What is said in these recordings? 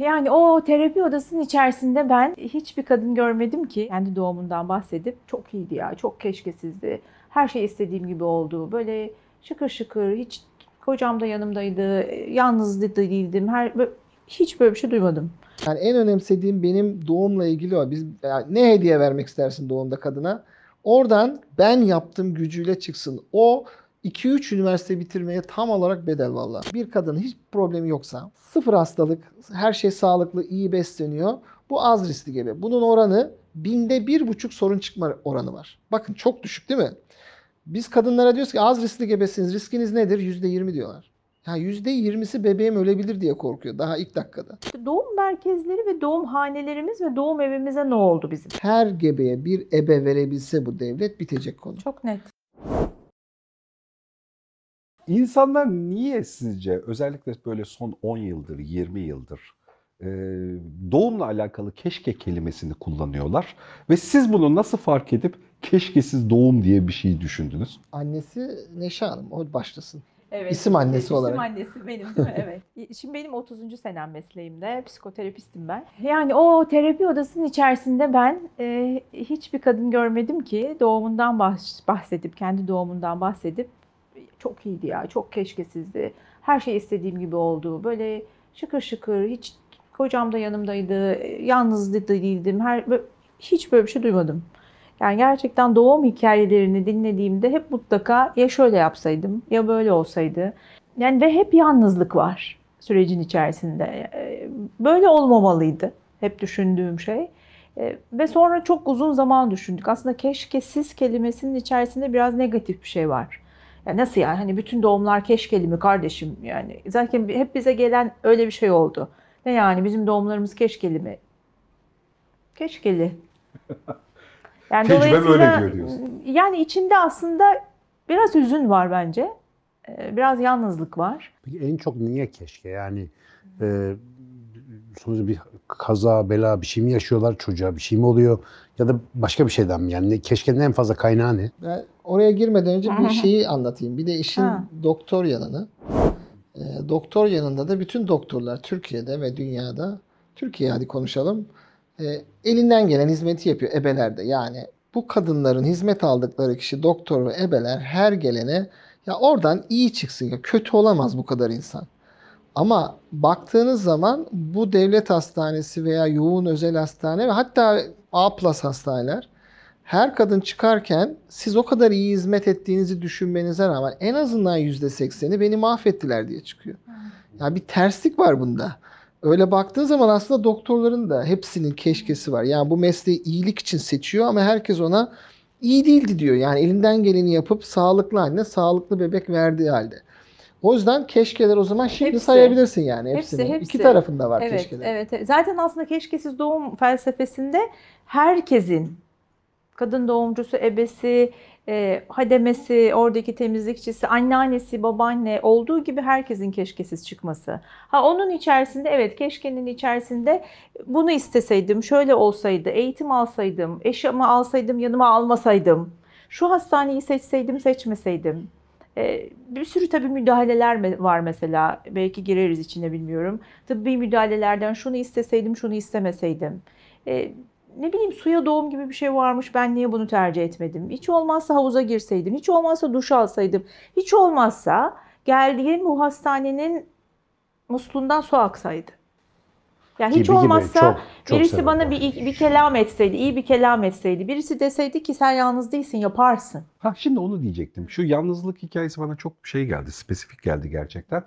Yani o terapi odasının içerisinde ben hiçbir kadın görmedim ki kendi doğumundan bahsedip çok iyiydi ya, çok keşkesizdi. Her şey istediğim gibi oldu. Böyle şıkır şıkır, hiç kocam da yanımdaydı, yalnız da değildim. Her, hiç böyle bir şey duymadım. Yani en önemsediğim benim doğumla ilgili o. Biz yani ne hediye vermek istersin doğumda kadına? Oradan ben yaptım gücüyle çıksın. O 2-3 üniversite bitirmeye tam olarak bedel valla. Bir kadının hiç problemi yoksa, sıfır hastalık, her şey sağlıklı, iyi besleniyor. Bu az riskli gebe. Bunun oranı binde bir buçuk sorun çıkma oranı var. Bakın çok düşük değil mi? Biz kadınlara diyoruz ki az riskli gebesiniz. Riskiniz nedir? %20 diyorlar. Ya %20'si bebeğim ölebilir diye korkuyor daha ilk dakikada. Doğum merkezleri ve doğum hanelerimiz ve doğum evimize ne oldu bizim? her gebeye bir ebe verebilse bu devlet bitecek konu. Çok net. İnsanlar niye sizce özellikle böyle son 10 yıldır, 20 yıldır e, doğumla alakalı keşke kelimesini kullanıyorlar ve siz bunu nasıl fark edip keşkesiz doğum diye bir şey düşündünüz? Annesi Neşe Hanım o başlasın. Evet. İsim annesi İsim olarak. annesi benim değil mi? Evet. Şimdi benim 30. senem mesleğimde. Psikoterapistim ben. Yani o terapi odasının içerisinde ben e, hiçbir kadın görmedim ki doğumundan bahs- bahsedip, kendi doğumundan bahsedip çok iyiydi ya, çok keşkesizdi. Her şey istediğim gibi oldu. Böyle şıkır şıkır, hiç kocam da yanımdaydı, yalnız da değildim. Her, böyle- hiç böyle bir şey duymadım. Yani gerçekten doğum hikayelerini dinlediğimde hep mutlaka ya şöyle yapsaydım ya böyle olsaydı. Yani ve hep yalnızlık var sürecin içerisinde. Ee, Böyle olmamalıydı hep düşündüğüm şey. Ee, Ve sonra çok uzun zaman düşündük. Aslında keşkesiz kelimesinin içerisinde biraz negatif bir şey var. Ya nasıl yani hani bütün doğumlar keşkeli mi kardeşim yani zaten hep bize gelen öyle bir şey oldu. Ne yani bizim doğumlarımız keşkeli mi? Keşkeli. Yani Tecrübe böyle dolayısıyla, diyor diyorsun. Yani içinde aslında biraz hüzün var bence. Ee, Biraz yalnızlık var. Peki en çok niye keşke? Yani e, sonuçta bir kaza, bela bir şey mi yaşıyorlar? Çocuğa bir şey mi oluyor? Ya da başka bir şeyden mi? Yani keşkenin en fazla kaynağı ne? Ben oraya girmeden önce bir şeyi anlatayım. Bir de işin Ha. doktor yanını. Ee, doktor yanında da bütün doktorlar Türkiye'de ve dünyada, Türkiye hadi konuşalım, e, elinden gelen hizmeti yapıyor ebelerde. Yani bu kadınların hizmet aldıkları kişi doktor ve ebeler her gelene ya oradan iyi çıksın ya kötü olamaz bu kadar insan. Ama baktığınız zaman bu devlet hastanesi veya yoğun özel hastane ve hatta A plus hastaneler her kadın çıkarken siz o kadar iyi hizmet ettiğinizi düşünmenize rağmen en azından %80'i beni mahvettiler diye çıkıyor. Ya bir terslik var bunda. Öyle baktığın zaman aslında doktorların da hepsinin keşkesi var. Yani bu mesleği iyilik için seçiyor ama herkes ona iyi değildi diyor. Yani elinden geleni yapıp sağlıklı anne sağlıklı bebek verdiği halde. O yüzden keşkeler o zaman şimdi Hepsi. sayabilirsin yani hepsini. Hepsi, hepsi. İki tarafında var Evet, keşkeler. evet. evet. Zaten aslında keşkesiz doğum felsefesinde herkesin kadın doğumcusu, ebesi, e, hademesi, oradaki temizlikçisi, anneannesi, babaanne olduğu gibi herkesin keşkesiz çıkması. Ha onun içerisinde evet keşkenin içerisinde bunu isteseydim, şöyle olsaydı, eğitim alsaydım, eşimi alsaydım, yanıma almasaydım, şu hastaneyi seçseydim, seçmeseydim. E, bir sürü tabii müdahaleler var mesela. Belki gireriz içine bilmiyorum. Tıbbi müdahalelerden şunu isteseydim, şunu istemeseydim. E, ne bileyim suya doğum gibi bir şey varmış. Ben niye bunu tercih etmedim? Hiç olmazsa havuza girseydim. Hiç olmazsa duş alsaydım. Hiç olmazsa geldiğim bu hastanenin musluğundan su aksaydı. Yani hiç Gibi gibi. olmazsa Çok, çok birisi bana bir, bir kelam etseydi, iyi bir kelam etseydi. Birisi deseydi ki sen yalnız değilsin, yaparsın. Ha şimdi onu diyecektim. Şu yalnızlık hikayesi bana çok şey geldi, spesifik geldi gerçekten.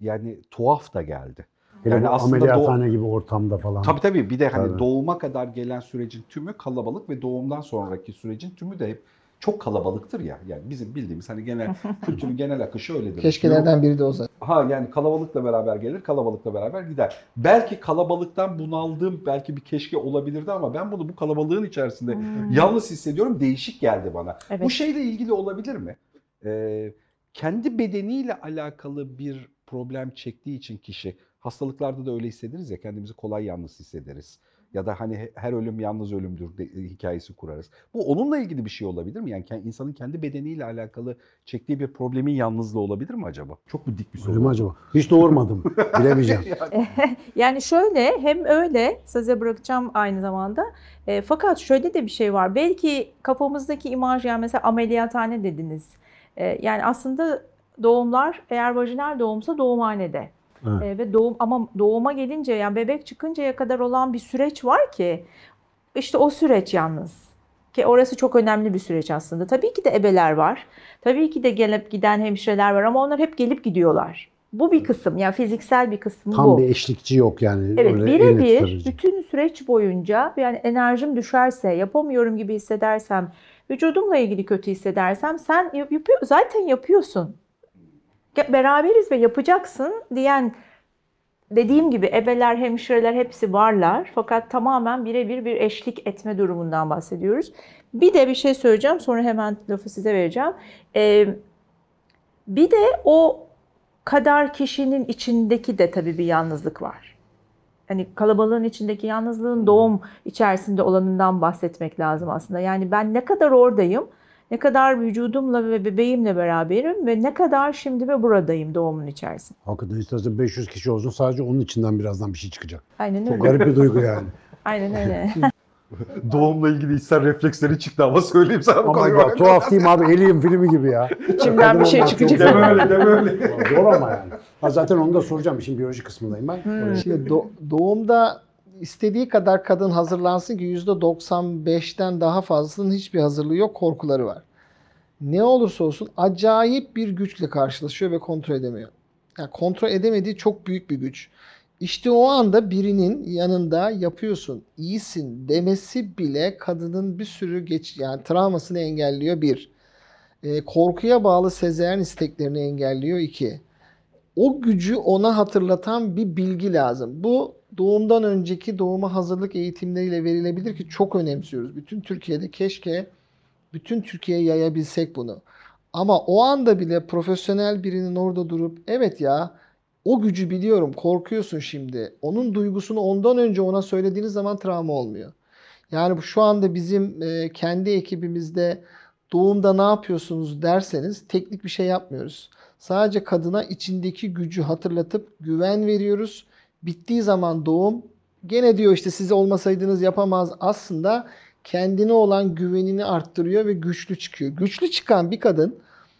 Yani tuhaf da geldi. Hele Yani aslında ameliyathane gibi ortamda falan. Tabii tabii bir de hani Tabii. doğuma kadar gelen sürecin tümü kalabalık ve doğumdan sonraki sürecin tümü de hep çok kalabalıktır ya. Yani bizim bildiğimiz hani genel kültürün genel akışı öyledir. Keşkelerden biri de o zaten. Ha yani kalabalıkla beraber gelir, kalabalıkla beraber gider. Belki kalabalıktan bunaldığım belki bir keşke olabilirdi ama ben bunu bu kalabalığın içerisinde yalnız hissediyorum. Değişik geldi bana. Evet. Bu şeyle ilgili olabilir mi? Ee, kendi bedeniyle alakalı bir problem çektiği için kişi, hastalıklarda da öyle hissederiz ya kendimizi kolay yalnız hissederiz. Ya da hani he- her ölüm yalnız ölümdür de- e, hikayesi kurarız. Bu onunla ilgili bir şey olabilir mi? Yani insanın kendi bedeniyle alakalı çektiği bir problemin yalnızlığı olabilir mi acaba? Çok mu dik bir soru? Öyle mi acaba? Hiç doğurmadım. Bilemeyeceğim. Yani şöyle hem öyle size bırakacağım aynı zamanda. E, fakat şöyle de bir şey var. Belki kafamızdaki imaj yani mesela ameliyathane dediniz. E, yani aslında doğumlar eğer vajinal doğumsa doğumhanede. Evet. E, ve doğum ama doğuma gelince yani bebek çıkıncaya kadar olan bir süreç var ki işte o süreç yalnız. Ki orası çok önemli bir süreç aslında. Tabii ki de ebeler var. Tabii ki de gelip giden hemşireler var ama onlar hep gelip gidiyorlar. Bu bir kısım yani fiziksel bir kısmı Tam bu. bir eşlikçi yok yani. Evet birebir bütün süreç boyunca yani enerjim düşerse, yapamıyorum gibi hissedersem, vücudumla ilgili kötü hissedersem sen yap- yapıyor, zaten yapıyorsun. Beraberiz ve yapacaksın diyen dediğim gibi ebeler, hemşireler hepsi varlar. Fakat tamamen birebir bir eşlik etme durumundan bahsediyoruz. Bir de bir şey söyleyeceğim sonra hemen lafı size vereceğim. Ee, bir de o kadar kişinin içindeki de tabii bir yalnızlık var. Hani kalabalığın içindeki yalnızlığın doğum içerisinde olanından bahsetmek lazım aslında. Yani ben ne kadar oradayım, ne kadar vücudumla ve bebeğimle beraberim ve ne kadar şimdi ve buradayım doğumun içerisinde. Hakikaten istersen 500 kişi olsun sadece onun içinden birazdan bir şey çıkacak. Aynen Çok öyle. garip bir duygu yani. Aynen öyle. Doğumla ilgili içsel refleksleri çıktı ama söyleyeyim sana bu Ama konuyu. bak tuhaf değil mi abi? Alien filmi gibi ya. İçimden bir şey çok çıkacak. Deme öyle, deme öyle. Zor ama yani. Ha, zaten onu da soracağım. İşin biyoloji kısmındayım ben. Hmm. Şimdi do- doğumda istediği kadar kadın hazırlansın ki %95'ten daha fazlasının hiçbir hazırlığı yok, korkuları var. Ne olursa olsun acayip bir güçle karşılaşıyor ve kontrol edemiyor. Yani kontrol edemediği çok büyük bir güç. İşte o anda birinin yanında yapıyorsun, iyisin demesi bile kadının bir sürü geç yani travmasını engelliyor bir. Ee, korkuya bağlı sezeryan isteklerini engelliyor iki o gücü ona hatırlatan bir bilgi lazım. Bu doğumdan önceki doğuma hazırlık eğitimleriyle verilebilir ki çok önemsiyoruz. Bütün Türkiye'de keşke bütün Türkiye'ye yayabilsek bunu. Ama o anda bile profesyonel birinin orada durup evet ya o gücü biliyorum korkuyorsun şimdi. Onun duygusunu ondan önce ona söylediğiniz zaman travma olmuyor. Yani şu anda bizim e, kendi ekibimizde doğumda ne yapıyorsunuz derseniz teknik bir şey yapmıyoruz. Sadece kadına içindeki gücü hatırlatıp güven veriyoruz. Bittiği zaman doğum gene diyor işte siz olmasaydınız yapamaz. Aslında kendine olan güvenini arttırıyor ve güçlü çıkıyor. Güçlü çıkan bir kadın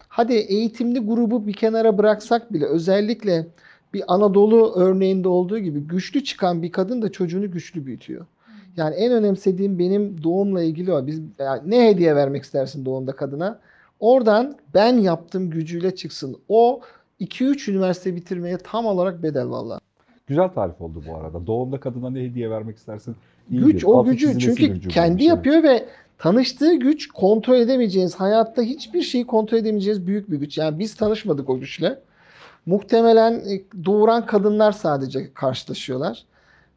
hadi eğitimli grubu bir kenara bıraksak bile özellikle bir Anadolu örneğinde olduğu gibi güçlü çıkan bir kadın da çocuğunu güçlü büyütüyor. Yani en önemsediğim benim doğumla ilgili o. Biz yani ne hediye vermek istersin doğumda kadına? Oradan ben yaptım gücüyle çıksın. O 2-3 üniversite bitirmeye tam olarak bedel vallahi. Güzel tarif oldu bu arada. Doğumda kadına ne hediye vermek istersin? İyi Güç o altı gücü çünkü kendi evet. yapıyor ve tanıştığı güç kontrol edemeyeceğiniz, hayatta hiçbir şeyi kontrol edemeyeceğiniz büyük bir güç. Yani biz tanışmadık o güçle. Muhtemelen e, doğuran kadınlar sadece karşılaşıyorlar.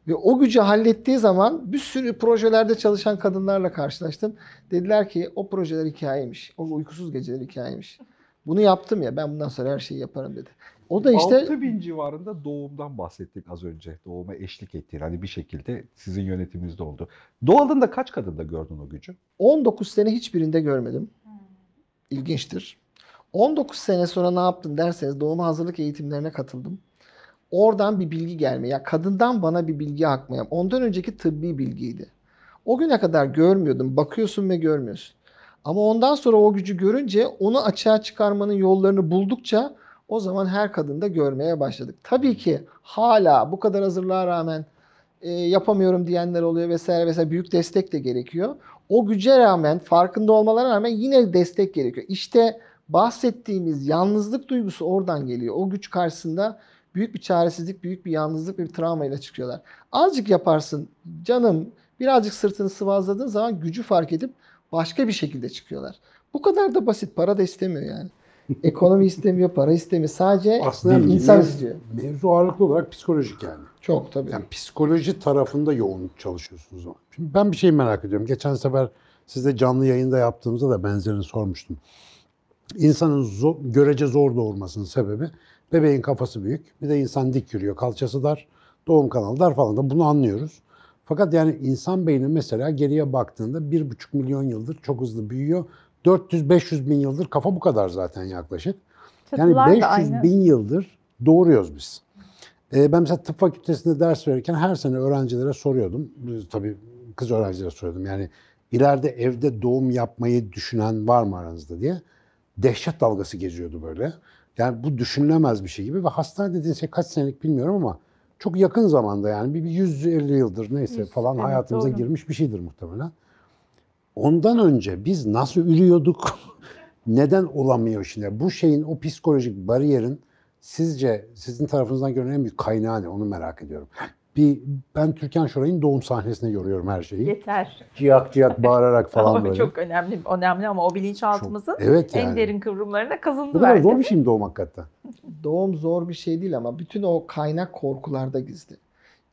Ve o gücü hallettiği zaman bir sürü projelerde çalışan kadınlarla karşılaştım. Dediler ki o projeler hikayeymiş. O uykusuz geceler hikayeymiş. Bunu yaptım ya ben bundan sonra her şeyi yaparım dedi. O da işte 6000 civarında doğumdan bahsettik az önce. Doğuma eşlik ettiğin hani bir şekilde sizin yönetiminizde oldu. Doğalında kaç kadında gördün o gücü? 19 sene hiçbirinde görmedim. İlginçtir. 19 sene sonra ne yaptın derseniz doğuma hazırlık eğitimlerine katıldım. Oradan bir bilgi gelme. Ya kadından bana bir bilgi akmaya. Ondan önceki tıbbi bilgiydi. O güne kadar görmüyordum. Bakıyorsun ve görmüyorsun. Ama ondan sonra o gücü görünce onu açığa çıkarmanın yollarını buldukça o zaman her kadında görmeye başladık. Tabii ki hala bu kadar hazırlığa rağmen e, yapamıyorum diyenler oluyor vesaire vesaire büyük destek de gerekiyor. O güce rağmen farkında olmalarına rağmen yine destek gerekiyor. İşte bahsettiğimiz yalnızlık duygusu oradan geliyor. O güç karşısında büyük bir çaresizlik, büyük bir yalnızlık ve bir travmayla çıkıyorlar. Azıcık yaparsın canım birazcık sırtını sıvazladığın zaman gücü fark edip başka bir şekilde çıkıyorlar. Bu kadar da basit. Para da istemiyor yani. Ekonomi istemiyor, para istemiyor. Sadece Aslında insan mev- istiyor. Mevzu ağırlıklı olarak psikolojik yani. Çok tabii. Yani psikoloji tarafında yoğun çalışıyorsunuz. Şimdi ben bir şey merak ediyorum. Geçen sefer sizde canlı yayında yaptığımızda da benzerini sormuştum. İnsanın zor, görece zor doğurmasının sebebi bebeğin kafası büyük. Bir de insan dik yürüyor. Kalçası dar, doğum kanalı dar falan da bunu anlıyoruz. Fakat yani insan beyni mesela geriye baktığında 1,5 milyon yıldır çok hızlı büyüyor. 400-500 bin yıldır kafa bu kadar zaten yaklaşık. Yani Çatılar da 500 aynı. bin yıldır doğuruyoruz biz. Ee, ben mesela tıp fakültesinde ders verirken her sene öğrencilere soruyordum. Tabii kız öğrencilere soruyordum. Yani ileride evde doğum yapmayı düşünen var mı aranızda diye. Dehşet dalgası geziyordu böyle. Yani bu düşünülemez bir şey gibi ve hastane dediğin şey kaç senelik bilmiyorum ama çok yakın zamanda yani bir bir 150 yıldır neyse Yüz, falan evet, hayatımıza doğru. girmiş bir şeydir muhtemelen. Ondan önce biz nasıl ürüyorduk? Neden olamıyor şimdi? Bu şeyin o psikolojik bariyerin sizce sizin tarafınızdan görünen en büyük kaynağı ne? Onu merak ediyorum. Bir ben Türkan Şoray'ın doğum sahnesine yoruyorum her şeyi. Yeter. Ciyak ciyak bağırarak falan Ama böyle. çok önemli önemli ama o bilinçaltımızın Evet en yani. derin kıvrımlarına kazındı Bu kadar zor bir şey mi doğum hakikaten? Doğum zor bir şey değil ama bütün o kaynak korkularda gizli.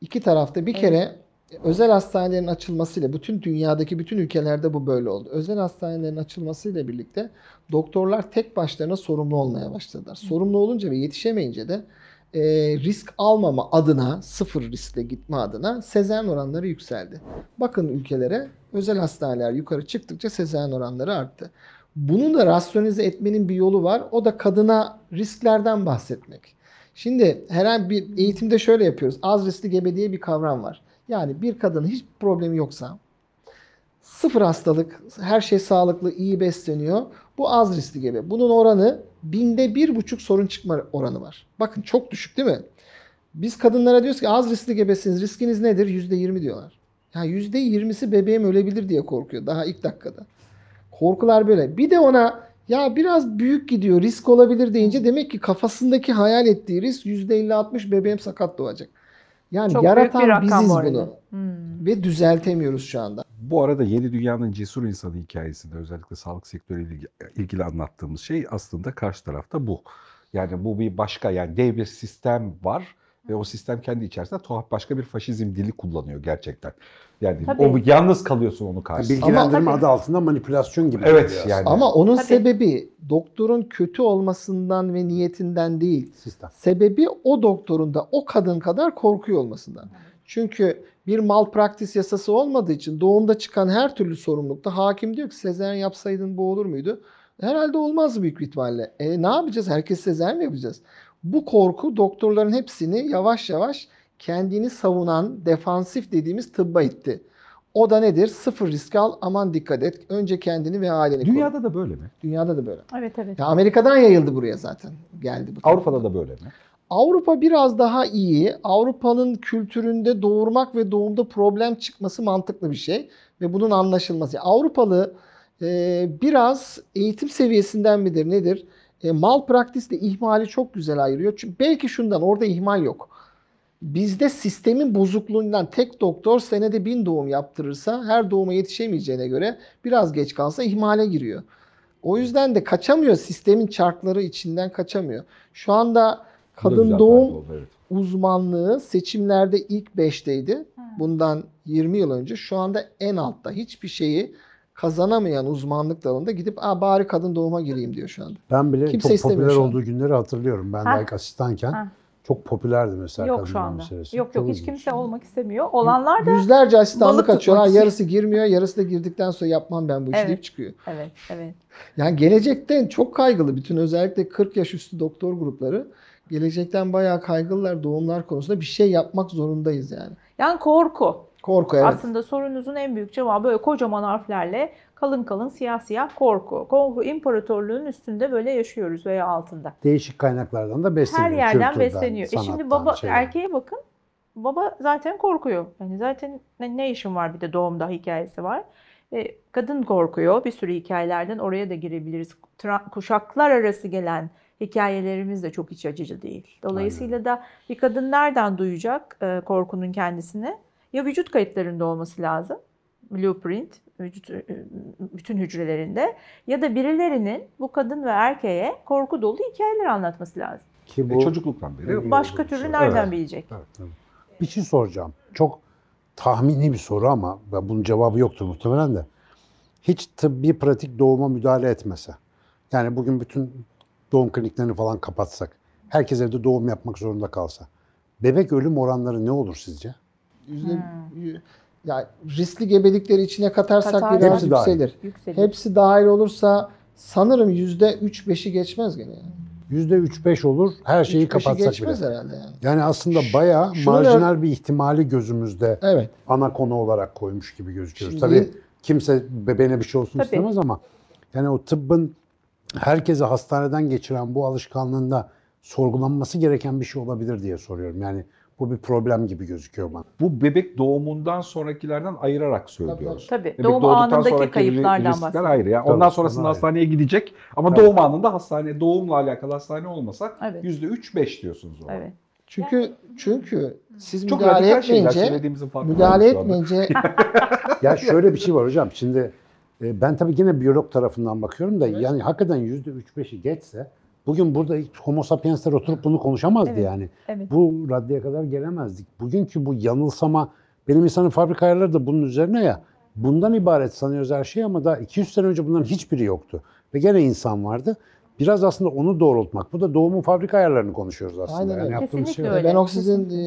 İki tarafta bir kere özel hastanelerin açılmasıyla bütün dünyadaki bütün ülkelerde bu böyle oldu. Özel hastanelerin açılmasıyla birlikte doktorlar tek başlarına sorumlu olmaya başladılar. Sorumlu olunca ve yetişemeyince de e, risk almama adına, sıfır riskle gitme adına sezaryen oranları yükseldi. Bakın ülkelere özel hastaneler yukarı çıktıkça sezaryen oranları arttı. Bunu da rasyonize etmenin bir yolu var. O da kadına risklerden bahsetmek. Şimdi herhangi bir eğitimde şöyle yapıyoruz. Az riskli gebe diye bir kavram var. Yani bir kadının hiç problemi yoksa sıfır hastalık, her şey sağlıklı, iyi besleniyor. Bu az riskli gebe. Bunun oranı binde bir buçuk sorun çıkma oranı var. Bakın çok düşük değil mi? Biz kadınlara diyoruz ki az riskli gebesiniz. Riskiniz nedir? Yüzde yirmi diyorlar. Ya yüzde yirmisi bebeğim ölebilir diye korkuyor daha ilk dakikada. Korkular böyle. Bir de ona ya biraz büyük gidiyor risk olabilir deyince demek ki kafasındaki hayal ettiği risk %50-60 bebeğim sakat doğacak. Yani Çok büyük yaratan bir rakam biziz bunu Hmm. ve düzeltemiyoruz şu anda. Bu arada yeni dünyanın cesur insanı hikayesinde özellikle sağlık sektörüyle ilgili, ilgili anlattığımız şey aslında karşı tarafta bu. Yani bu bir başka yani dev bir sistem var ve o sistem kendi içerisinde tuhaf başka bir faşizm dili kullanıyor gerçekten. Yani Tabii. o yalnız kalıyorsun onu karşısında. bilgilendirme tabii. adı altında manipülasyon gibi. Evet, geliyor yani. aslında. Ama onun Tabii. sebebi doktorun kötü olmasından ve niyetinden değil. sistem. Sebebi o doktorun da o kadın kadar korkuyor olmasından. Çünkü bir malpraktis yasası olmadığı için doğumda çıkan her türlü sorumlulukta hakim diyor ki sezaryen yapsaydın bu olur muydu? Herhalde olmaz büyük bir ihtimalle. E ne yapacağız? Herkes sezaryen mi yapacağız? Bu korku doktorların hepsini yavaş yavaş kendini savunan defansif dediğimiz tıbba itti. O da nedir? Sıfır risk al, aman dikkat et. Önce kendini ve aileni koru. Dünyada da böyle mi? Dünyada da böyle. Evet evet. Ya Amerika'dan yayıldı buraya zaten. Geldi bu. Avrupa'da tarafa. da böyle mi? Avrupa biraz daha iyi. Avrupa'nın kültüründe doğurmak ve doğumda problem çıkması mantıklı bir şey ve bunun anlaşılması. Avrupalı e, biraz eğitim seviyesinden midir nedir? E, malpraktisle ihmali çok güzel ayırıyor. Çünkü belki şundan orada ihmal yok. Bizde sistemin bozukluğundan tek doktor senede bin doğum yaptırırsa her doğuma yetişemeyeceğine göre biraz geç kalsa ihmale giriyor. O yüzden de kaçamıyor sistemin çarkları içinden kaçamıyor. Şu anda kadın doğum oldu, evet. uzmanlığı seçimlerde ilk 5'teydi. Bundan 20 yıl önce şu anda en altta. Hiçbir şeyi kazanamayan uzmanlık dalında gidip Aa, bari kadın doğuma gireyim diyor şu anda. Ben bile Kimse çok popüler olduğu günleri hatırlıyorum. Ben Ha. de asistanken Ha. Çok popülerdi mesela Yok kadın şu anda. meselesi. Yok yok Çok hiç ilginç. kimse olmak istemiyor. Olanlar da Yüzlerce asistanlık balık açıyorlar. tutmak Yarısı girmiyor, yarısı da girdikten sonra yapmam ben bu işi Evet. deyip çıkıyor. evet evet. Yani gelecekten çok kaygılı. Bütün özellikle 40 yaş üstü doktor grupları gelecekten bayağı kaygılılar doğumlar konusunda. Bir şey yapmak zorundayız yani. Yani korku. Korku evet. Aslında sorunuzun en büyük cevabı böyle kocaman harflerle kalın kalın siyah siyah korku. Korku imparatorluğun üstünde böyle yaşıyoruz veya altında. Değişik kaynaklardan da besleniyor. Her yerden Kültürden, besleniyor. E şimdi baba şeyden. erkeğe bakın. Baba zaten korkuyor. Yani zaten ne, ne işin var bir de doğumda hikayesi var. E, kadın korkuyor. Bir sürü hikayelerden oraya da girebiliriz. Tra- kuşaklar arası gelen hikayelerimiz de çok iç açıcı değil. Dolayısıyla da bir kadın nereden duyacak e, korkunun kendisini? Ya vücut kayıtlarında olması lazım. Blueprint, vücut e, bütün hücrelerinde ya da birilerinin bu kadın ve erkeğe korku dolu hikayeler anlatması lazım. Ki E, bu çocukluktan beri. Başka türlü nereden Evet. bilecek? Evet, evet. Bir şey soracağım. Çok tahmini bir soru ama ben bunun cevabı yoktur muhtemelen de. Hiç tıbbi pratik doğuma müdahale etmese. Yani bugün bütün doğum kliniklerini falan kapatsak. Herkes evde doğum yapmak zorunda kalsa. Bebek ölüm oranları ne olur sizce? Yüzde, Hmm. Yani riskli gebelikleri içine katarsak Katar. biraz Hepsi dahil. yükselir. Yükselir. Hepsi dahil olursa sanırım yüzde üç beşi geçmez gene yani. %3-5 olur her şeyi Üç beşi kapatsak bile. geçmez herhalde yani. Yani aslında bayağı Şunu marjinal bir ihtimali gözümüzde Evet. ana konu olarak koymuş gibi gözüküyoruz. Şimdi- Tabii kimse bebeğine bir şey olsun Tabii. istemez ama yani o tıbbın herkese hastaneden geçiren bu alışkanlığında sorgulanması gereken bir şey olabilir diye soruyorum. Yani bu bir problem gibi gözüküyor bana. Bu bebek doğumundan sonrakilerden ayırarak söylüyoruz. Tabii. Bebek Doğum anındaki sonraki kayıplardan riskler bahsediyorum. ayrı. Yani Tabii, ondan sonrasında ayrı. hastaneye gidecek ama Tabii. doğum anında hastane doğumla alakalı hastane olmasa Evet. %3-5 diyorsunuz o. Evet. Çünkü çünkü siz Çok müdahale etmeyince müdahale etmeyince Ya şöyle bir şey var hocam. Şimdi e, ben tabii yine biyolog tarafından bakıyorum da yani hakikaten %3-5'i geçse bugün burada hiç homo sapiensler oturup bunu konuşamazdı Evet. yani. Evet. Bu raddeye kadar gelemezdik. Bugünkü bu yanılsama benim insanın fabrika ayarları da bunun üzerine ya. Bundan ibaret sanıyoruz her şey ama daha 200 sene önce bunların hiçbiri yoktu. Ve gene insan vardı. Biraz aslında onu doğrultmak. Bu da doğumun fabrika ayarlarını konuşuyoruz aslında. Aynen Yani öyle. yaptığımız şey öyle. ben o sizin e,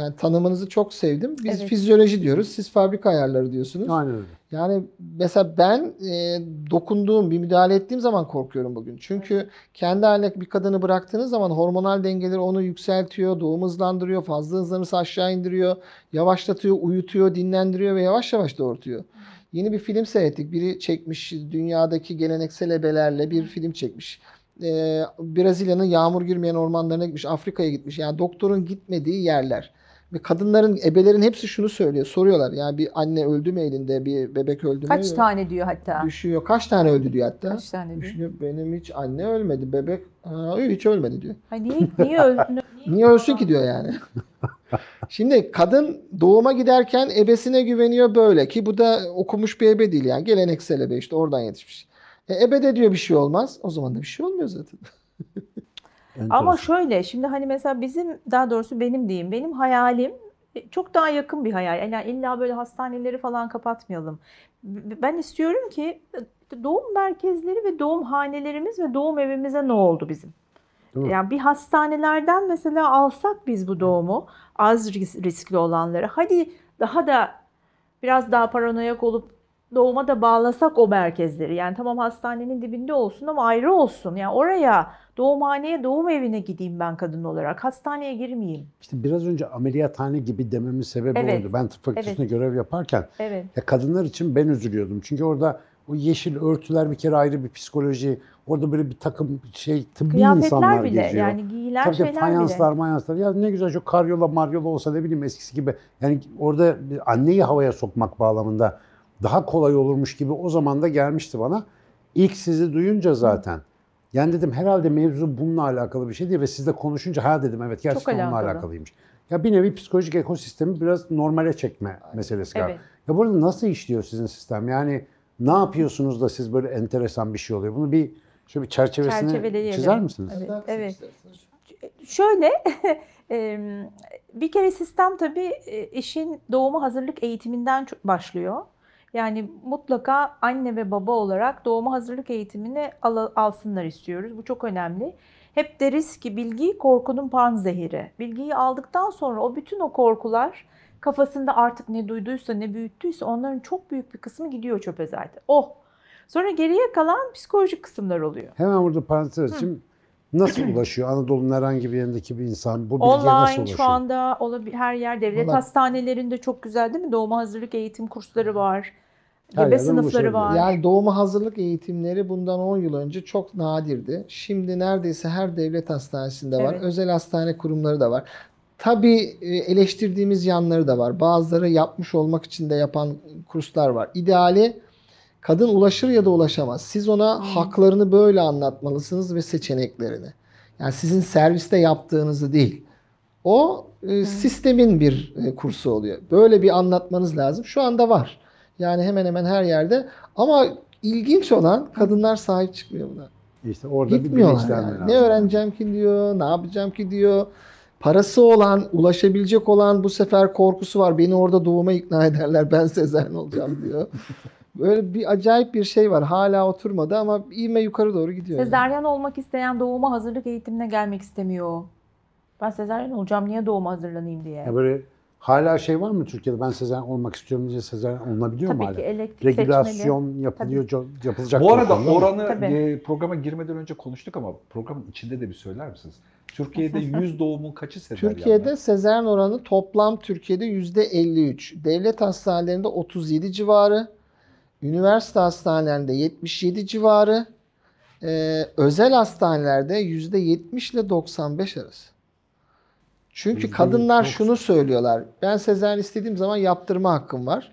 yani tanımınızı çok sevdim. Biz Evet. fizyoloji diyoruz. Siz fabrika ayarları diyorsunuz. Aynen öyle. Yani mesela ben e, dokunduğum, bir müdahale ettiğim zaman korkuyorum bugün. Çünkü kendi haline bir kadını bıraktığınız zaman hormonal dengeleri onu yükseltiyor, doğum hızlandırıyor, fazla hızlanırsa aşağı indiriyor, yavaşlatıyor, uyutuyor, dinlendiriyor ve yavaş yavaş doğurtuyor. Yeni bir film seyrettik. Biri çekmiş dünyadaki geleneksel ebelerle bir film çekmiş. Ee, Brezilya'nın yağmur girmeyen ormanlarına gitmiş, Afrika'ya gitmiş. Yani doktorun gitmediği yerler. Ve kadınların, ebelerin hepsi şunu söylüyor. Soruyorlar yani bir anne öldü mü elinde, bir bebek öldü mü? Kaç tane diyor hatta? Düşüyor. Kaç tane öldü diyor hatta. Kaç tane diyor? Düşünüyor benim hiç anne ölmedi. Bebek ha, hiç ölmedi diyor. Ha, niye, niye öldün? Niye ölsün ki diyor yani. Şimdi kadın doğuma giderken ebesine güveniyor böyle ki bu da okumuş bir ebe değil yani geleneksel ebe işte oradan yetişmiş. E, ebe de diyor bir şey olmaz. O zaman da bir şey olmuyor zaten. Ama şöyle şimdi hani mesela bizim daha doğrusu benim diyeyim benim hayalim e, çok daha yakın bir hayal. Yani illa böyle hastaneleri falan kapatmayalım. Ben istiyorum ki e, doğum merkezleri ve doğum hanelerimiz ve doğum evimize ne oldu bizim? Yani bir hastanelerden mesela alsak biz bu doğumu az ris- riskli olanları. Hadi daha da biraz daha paranoyak olup doğuma da bağlasak o merkezleri. Yani tamam hastanenin dibinde olsun ama ayrı olsun. Yani oraya doğumhaneye, doğum evine gideyim ben kadın olarak. Hastaneye girmeyeyim. İşte biraz önce ameliyathane gibi dememin sebebi Evet. oydu. Ben tıp fakültesinde görev yaparken Evet. ya kadınlar için ben üzülüyordum. Çünkü orada o yeşil örtüler bir kere ayrı bir psikoloji. Orada böyle bir takım şey tıbbi insanlar Kıyafetler bile geziyor. yani giyilen Tabii şeyler fayanslar, bile. mayanslar. Ya ne güzel şu karyola maryola olsa ne bileyim eskisi gibi. Yani orada bir anneyi havaya sokmak bağlamında daha kolay olurmuş gibi o zaman da gelmişti bana. İlk sizi duyunca zaten. Yani dedim herhalde mevzu bununla alakalı bir şey değil ve sizle konuşunca ha dedim evet gerçekten alakalı. alakalıymış. Ya bir nevi psikolojik ekosistemi biraz normale çekme meselesi galiba. Evet. Ya burada nasıl işliyor sizin sistem? Yani ne yapıyorsunuz da siz böyle enteresan bir şey oluyor? Bunu bir şöyle bir çerçevesini çizer misiniz? Evet, evet. isterseniz. Şöyle bir kere sistem tabii e, işin doğuma hazırlık eğitiminden başlıyor. Yani mutlaka anne ve baba olarak doğuma hazırlık eğitimini al- alsınlar istiyoruz. Bu çok önemli. Hep deriz ki bilgi korkunun panzehiri. Bilgiyi aldıktan sonra o bütün o korkular kafasında artık ne duyduysa ne büyüttüyse onların çok büyük bir kısmı gidiyor çöpe zaten. Oh. Sonra geriye kalan psikolojik kısımlar oluyor. Hemen burada parantez açayım. Nasıl ulaşıyor Anadolu'nun herhangi bir yerindeki bir insan bu bilgiye nasıl Online ulaşıyor? şu anda olabil her yer devlet Vallahi- hastanelerinde çok güzel değil mi? Doğuma hazırlık eğitim kursları var. Gebe sınıfları var. Yani doğuma hazırlık eğitimleri bundan 10 yıl önce çok nadirdi. Şimdi neredeyse her devlet hastanesinde var. Evet. Özel hastane kurumları da var. Tabii e, eleştirdiğimiz yanları da var. Bazıları yapmış olmak için de yapan kurslar var. İdeali kadın ulaşır ya da ulaşamaz. Siz ona haklarını böyle anlatmalısınız ve seçeneklerini. Yani sizin serviste yaptığınızı değil. O e, sistemin bir e, kursu oluyor. Böyle bir anlatmanız lazım. Şu anda var. Yani hemen hemen her yerde. Ama ilginç olan kadınlar sahip çıkmıyor buna. İşte orada bir Gitmiyorlar bilinçlenme yani. lazım. Ne öğreneceğim ki diyor, ne yapacağım ki diyor. Parası olan, ulaşabilecek olan bu sefer korkusu var. Beni orada doğuma ikna ederler. Ben sezaryen olacağım diyor. Böyle bir acayip bir şey var. Hala oturmadı ama ivme yukarı doğru gidiyor. yani. Sezaryen olmak isteyen doğuma hazırlık eğitimine gelmek istemiyor. Ben sezaryen olacağım niye doğuma hazırlanayım diye. Ya böyle Hala şey var mı Türkiye'de ben sezaryen olmak istiyorum diye sezaryen olunabiliyor mu Tabii hala? ki elektrik seçmeli. Regülasyon yapılıyor, co- yapılacak. Bu arada oranı Tabii. e, programa girmeden önce konuştuk ama programın içinde de bir söyler misiniz? Türkiye'de 100 doğumun kaçı sezaryen? Türkiye'de sezaryen oranı toplam Türkiye'de %53. Devlet hastanelerinde 37 civarı. Üniversite hastanelerinde 77 civarı. Ee, özel hastanelerde %70 ile 95 arası. Çünkü kadınlar şunu söylüyorlar. Ben sezaryen istediğim zaman yaptırma hakkım var.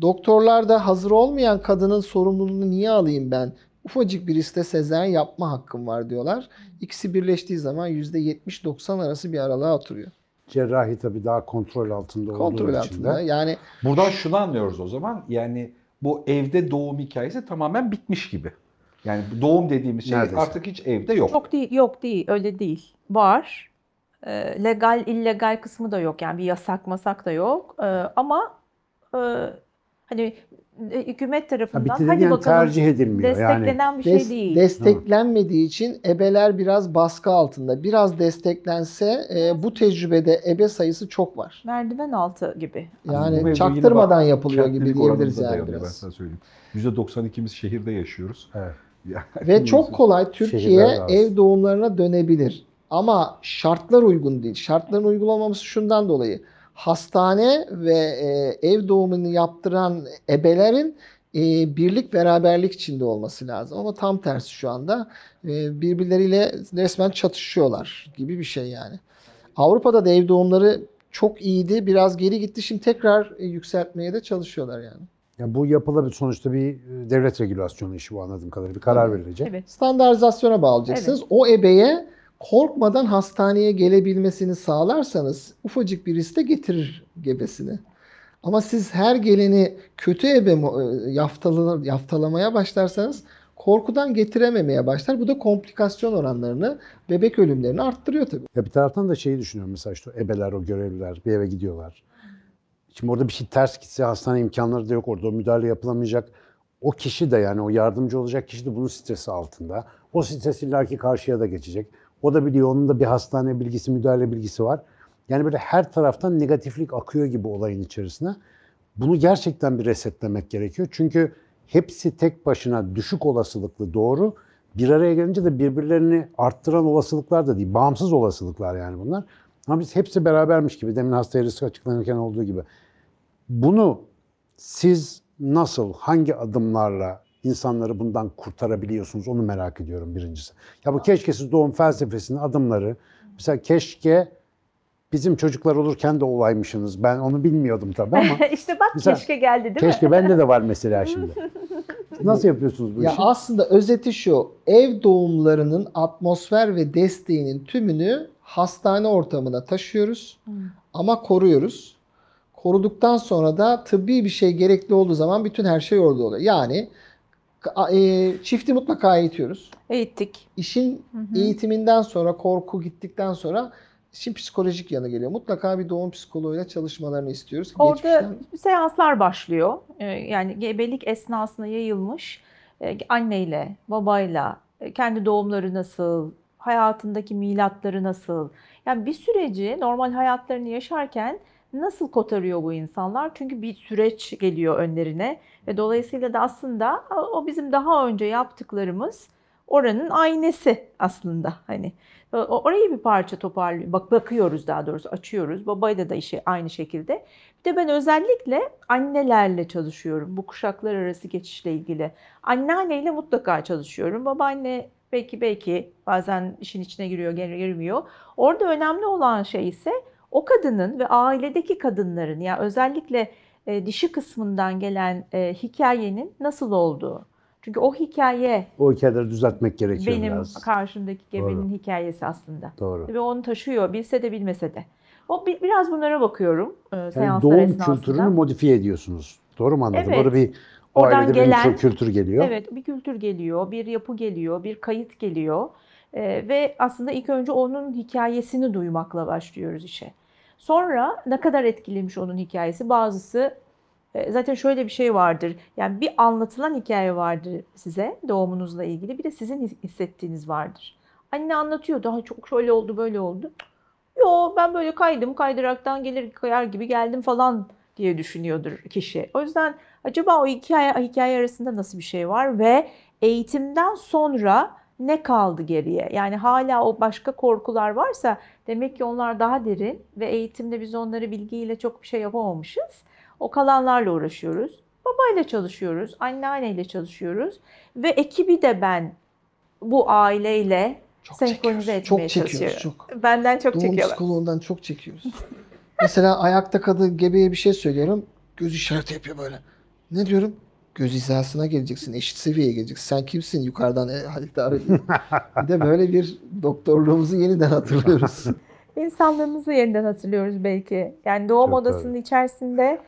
Doktorlar da hazır olmayan kadının sorumluluğunu niye alayım ben? Ufacık bir iste sezaryen yapma hakkım var diyorlar. İkisi birleştiği zaman %70-90 arası bir aralığa oturuyor. Cerrahi tabii daha kontrol altında olduğu Kontrol için altında. de. Yani Buradan şunu anlıyoruz o zaman. Yani bu evde doğum hikayesi tamamen bitmiş gibi. Yani doğum dediğimiz şey Neredeyse. artık hiç evde yok. Yok değil, yok değil, öyle değil. Var. Ee, legal, illegal kısmı da yok. Yani bir yasak masak da yok. Ee, ama e, hani e, hükümet Ha, tarafından bitirilmeyen hadi bakalım tercih edilmiyor. Yani desteklenen bir şey des- değil. desteklenmediği için ebeler biraz baskı altında. Biraz desteklense e, bu tecrübede ebe sayısı çok var. Merdiven altı gibi. Bu Yani yine çaktırmadan bak- yapılıyor gibi diyebiliriz yani Ben biraz. sana söyleyeyim. %92'miz şehirde yaşıyoruz. Evet. Yani Ve çok kolay Türkiye ev doğumlarına dönebilir. Ama şartlar uygun değil. Şartların uygun olmaması şundan dolayı. Hastane ve e, ev doğumunu yaptıran ebelerin e, birlik beraberlik içinde olması lazım. Ama tam tersi şu anda e, birbirleriyle resmen çatışıyorlar gibi bir şey yani. Avrupa'da da ev doğumları çok iyiydi. Biraz geri gitti. Şimdi tekrar e, yükseltmeye de çalışıyorlar yani. ya bu yapılabilir sonuçta bir e, devlet regülasyonu işi bu anladığım kadarıyla. Bir karar verilecek. Evet. standartizasyona bağlayacaksınız. O ebeye korkmadan hastaneye gelebilmesini sağlarsanız ufacık bir riske getirir gebesini. Ama siz her geleni kötü ebe e, yaftala- yaftalamaya başlarsanız korkudan getirememeye başlar. Bu da komplikasyon oranlarını, bebek ölümlerini arttırıyor tabii. Ya bir taraftan da şeyi düşünüyorum mesela işte o ebeler, o görevliler bir eve gidiyorlar. Şimdi orada bir şey ters gitse hastane imkanları da yok orada o müdahale yapılamayacak. O kişi de yani o yardımcı olacak kişi de bunun stresi altında. O stres illaki karşıya da geçecek. O da biliyor onun da bir hastane bilgisi, müdahale bilgisi var. Yani böyle her taraftan negatiflik akıyor gibi olayın içerisine. Bunu gerçekten bir resetlemek gerekiyor. Çünkü hepsi tek başına düşük olasılıklı doğru. Bir araya gelince de birbirlerini arttıran olasılıklar da değil. Bağımsız olasılıklar yani bunlar. Ama biz hepsi berabermiş gibi. Demin hastaya risk açıklanırken olduğu gibi. Bunu siz nasıl, hangi adımlarla insanları bundan kurtarabiliyorsunuz onu merak ediyorum birincisi. Ya bu keşkesiz doğum felsefesinin adımları, mesela keşke bizim çocuklar olurken de olaymışsınız. Ben onu bilmiyordum tabii ama işte bak Mesela- keşke geldi değil mi? keşke bende de var mesela şimdi. Nasıl yapıyorsunuz bu Ya işi? aslında özeti şu. Ev doğumlarının atmosfer ve desteğinin tümünü hastane ortamına taşıyoruz. Ama koruyoruz. Koruduktan sonra da tıbbi bir şey gerekli olduğu zaman bütün her şey orada oluyor. Yani e, çifti mutlaka eğitiyoruz. Eğittik. İşin eğitiminden sonra korku gittikten sonra işin psikolojik yanı geliyor. Mutlaka bir doğum psikoloğuyla çalışmalarını istiyoruz. Orada Geçmişten- seanslar başlıyor. Ee, Yani gebelik esnasında yayılmış e, anneyle, babayla, e, kendi doğumları nasıl, hayatındaki milatları nasıl. Yani bir süreci normal hayatlarını yaşarken nasıl kotarıyor bu insanlar? Çünkü bir süreç geliyor önlerine ve dolayısıyla da aslında o bizim daha önce yaptıklarımız oranın aynesi aslında hani. Orayı bir parça toparlıyor. Bak bakıyoruz daha doğrusu açıyoruz. Babayla da işi aynı şekilde. Bir de ben özellikle annelerle çalışıyorum. Bu kuşaklar arası geçişle ilgili. Anneanneyle mutlaka çalışıyorum. Babaanne belki belki bazen işin içine giriyor, girmiyor. Orada önemli olan şey ise o kadının ve ailedeki kadınların ya özellikle e, dişi kısmından gelen e, hikayenin nasıl olduğu. Çünkü o hikaye O hikayeleri düzeltmek gerekiyor benim biraz. karşımdaki gebenin Doğru. hikayesi aslında. Doğru. Ve onu taşıyor, bilse de bilmese de. O bi- biraz bunlara bakıyorum e, Yani seanslar doğum esnasında. kültürünü modifiye ediyorsunuz. Doğru mu anladım? Evet. Orada bir o Oradan ailede gelen- bir kültür geliyor. Evet, bir kültür geliyor, bir yapı geliyor, bir kayıt geliyor. E, ve aslında ilk önce onun hikayesini duymakla başlıyoruz işe. Sonra ne kadar etkilemiş onun hikayesi? Bazısı e, zaten şöyle bir şey vardır. Yani bir anlatılan hikaye vardır size doğumunuzla ilgili. Bir de sizin his- hissettiğiniz vardır. Anne anlatıyor daha çok şöyle oldu böyle oldu. Yo ben böyle kaydım kaydıraktan gelir kayar gibi geldim falan diye düşünüyordur kişi. O yüzden acaba o hikaye, hikaye arasında nasıl bir şey var ve eğitimden sonra ne kaldı geriye? Yani hala o başka korkular varsa demek ki onlar daha derin ve eğitimde biz onları bilgiyle çok bir şey yapamamışız. O kalanlarla uğraşıyoruz. Babayla çalışıyoruz, anneanneyle çalışıyoruz ve ekibi de ben bu aileyle Çok senkronize çekiyoruz. etmeye Çok çekiyoruz. çalışıyorum. Çok. Benden çok Doğum çekiyorlar. psikoloğundan çok çekiyoruz. Mesela ayakta kadın gebeye bir şey söylüyorum. Göz işareti yapıyor böyle. Ne diyorum? Göz hizasına geleceksin. Eşit seviyeye geleceksin. Sen kimsin yukarıdan? E, daha öyle. bir de böyle bir doktorluğumuzu yeniden hatırlıyoruz. İnsanlığımızı yeniden hatırlıyoruz belki. Yani doğum Çok odasının içerisinde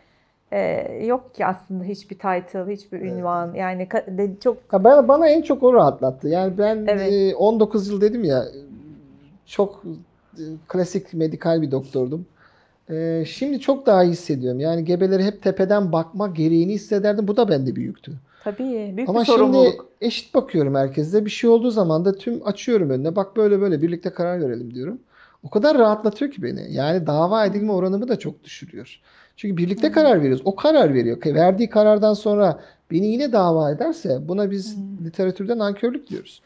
e, yok ki aslında hiçbir title, hiçbir ünvan. Yani de- çok Ya ben, bana en çok o rahatlattı. Yani ben Evet. e, 19 yıl dedim ya çok e, klasik medikal bir doktordum. E, şimdi çok daha iyi hissediyorum. Yani gebeleri hep tepeden bakma gereğini hissederdim. Bu da bende bir yüktü. tabii büyük Ama bir şimdi sorumluluk. eşit bakıyorum herkese. Bir şey olduğu zaman da tüm açıyorum önüne. Bak böyle böyle birlikte karar verelim diyorum. O kadar rahatlatıyor ki beni. Yani dava edilme oranımı da çok düşürüyor. Çünkü birlikte karar veriyoruz. O karar veriyor. Verdiği karardan sonra beni yine dava ederse buna biz literatürde nankörlük diyoruz.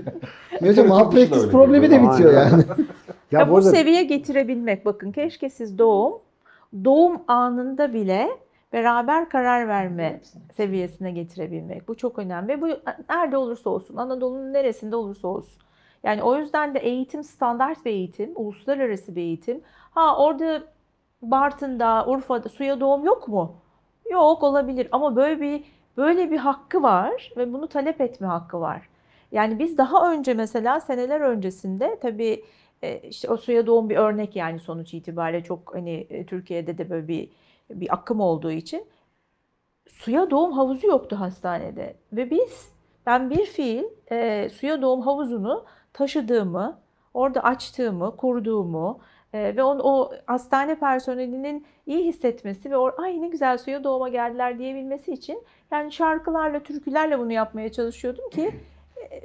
Böylece malpraktis problemi de bitiyor Aynen. yani. Ya, Ya bu bu arada seviye getirebilmek bakın keşke siz doğum doğum anında bile beraber karar verme seviyesine getirebilmek. Bu çok önemli. Bu nerede olursa olsun, Anadolu'nun neresinde olursa olsun. Yani o yüzden de eğitim standart bir eğitim, uluslararası bir eğitim. Ha orada Bartın'da, Urfa'da suya doğum yok mu? Yok olabilir ama böyle bir böyle bir hakkı var ve bunu talep etme hakkı var. Yani biz daha önce mesela seneler öncesinde tabii e, işte o suya doğum bir örnek yani sonuç itibariyle çok hani e, Türkiye'de de böyle bir bir akım olduğu için suya doğum havuzu yoktu hastanede ve biz ben bir fiil e, suya doğum havuzunu taşıdığımı, orada açtığımı, kurduğumu e, ve onu, o hastane personelinin iyi hissetmesi ve or, ay ne güzel suya doğuma geldiler diyebilmesi için yani şarkılarla, türkülerle bunu yapmaya çalışıyordum ki e,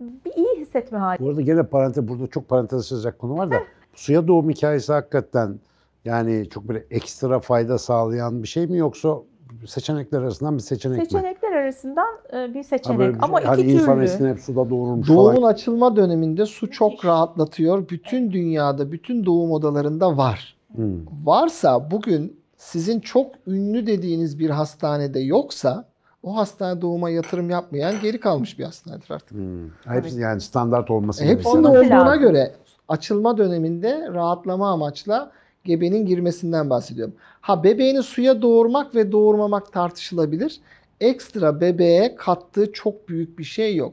bir iyi hissetme hali. bu arada gene parantez burada çok parantez açacak konu var da suya doğum hikayesi hakikaten yani çok böyle ekstra fayda sağlayan bir şey mi yoksa seçenekler arasından bir seçenek, mi? Seçenekler arasından e, bir seçenek bir ama şey. Hani iki insan türlü. eskiden hep suda doğurmuş Doğumun falan. açılma döneminde su çok rahatlatıyor. Bütün dünyada, bütün doğum odalarında var. Hmm. varsa bugün sizin çok ünlü dediğiniz bir hastanede yoksa o hastane doğuma yatırım yapmayan geri kalmış bir hastanedir artık. Hmm. Hepsi yani standart olması E, Hepsinin gerekiyor. Olması olduğuna lazım. göre açılma döneminde rahatlama amaçla gebenin girmesinden bahsediyorum. Ha bebeğini suya doğurmak ve doğurmamak tartışılabilir. Ekstra bebeğe kattığı çok büyük bir şey yok.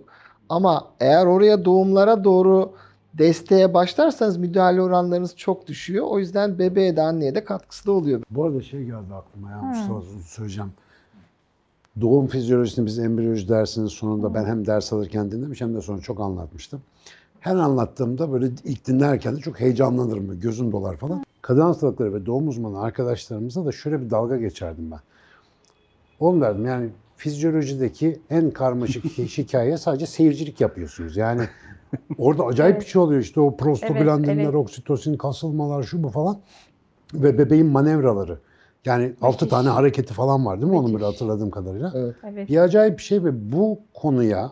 Ama eğer oraya doğumlara doğru desteğe başlarsanız müdahale oranlarınız çok düşüyor. O yüzden bebeğe de anneye de katkısı da oluyor. Bu arada şey geldi aklıma ya Mustafa söyleyeceğim. Doğum fizyolojisini biz embriyoloji dersinin sonunda ben hem ders alırken dinlemiş hem de sonra çok anlatmıştım. Her anlattığımda böyle ilk dinlerken de çok heyecanlanırım, gözüm dolar falan. Kadın hastalıkları ve doğum uzmanı arkadaşlarımıza da şöyle bir dalga geçerdim ben. Oğlum derdim yani fizyolojideki en karmaşık hikaye sadece seyircilik yapıyorsunuz. Yani orada acayip Evet. bir şey oluyor işte o prostaglandinler, evet. oksitosin, kasılmalar şu bu falan ve bebeğin manevraları. Yani altı Müthiş. tane hareketi falan var değil mi onun böyle Müthiş. hatırladığım kadarıyla? Evet. Evet. Bir acayip bir şey ve bu konuya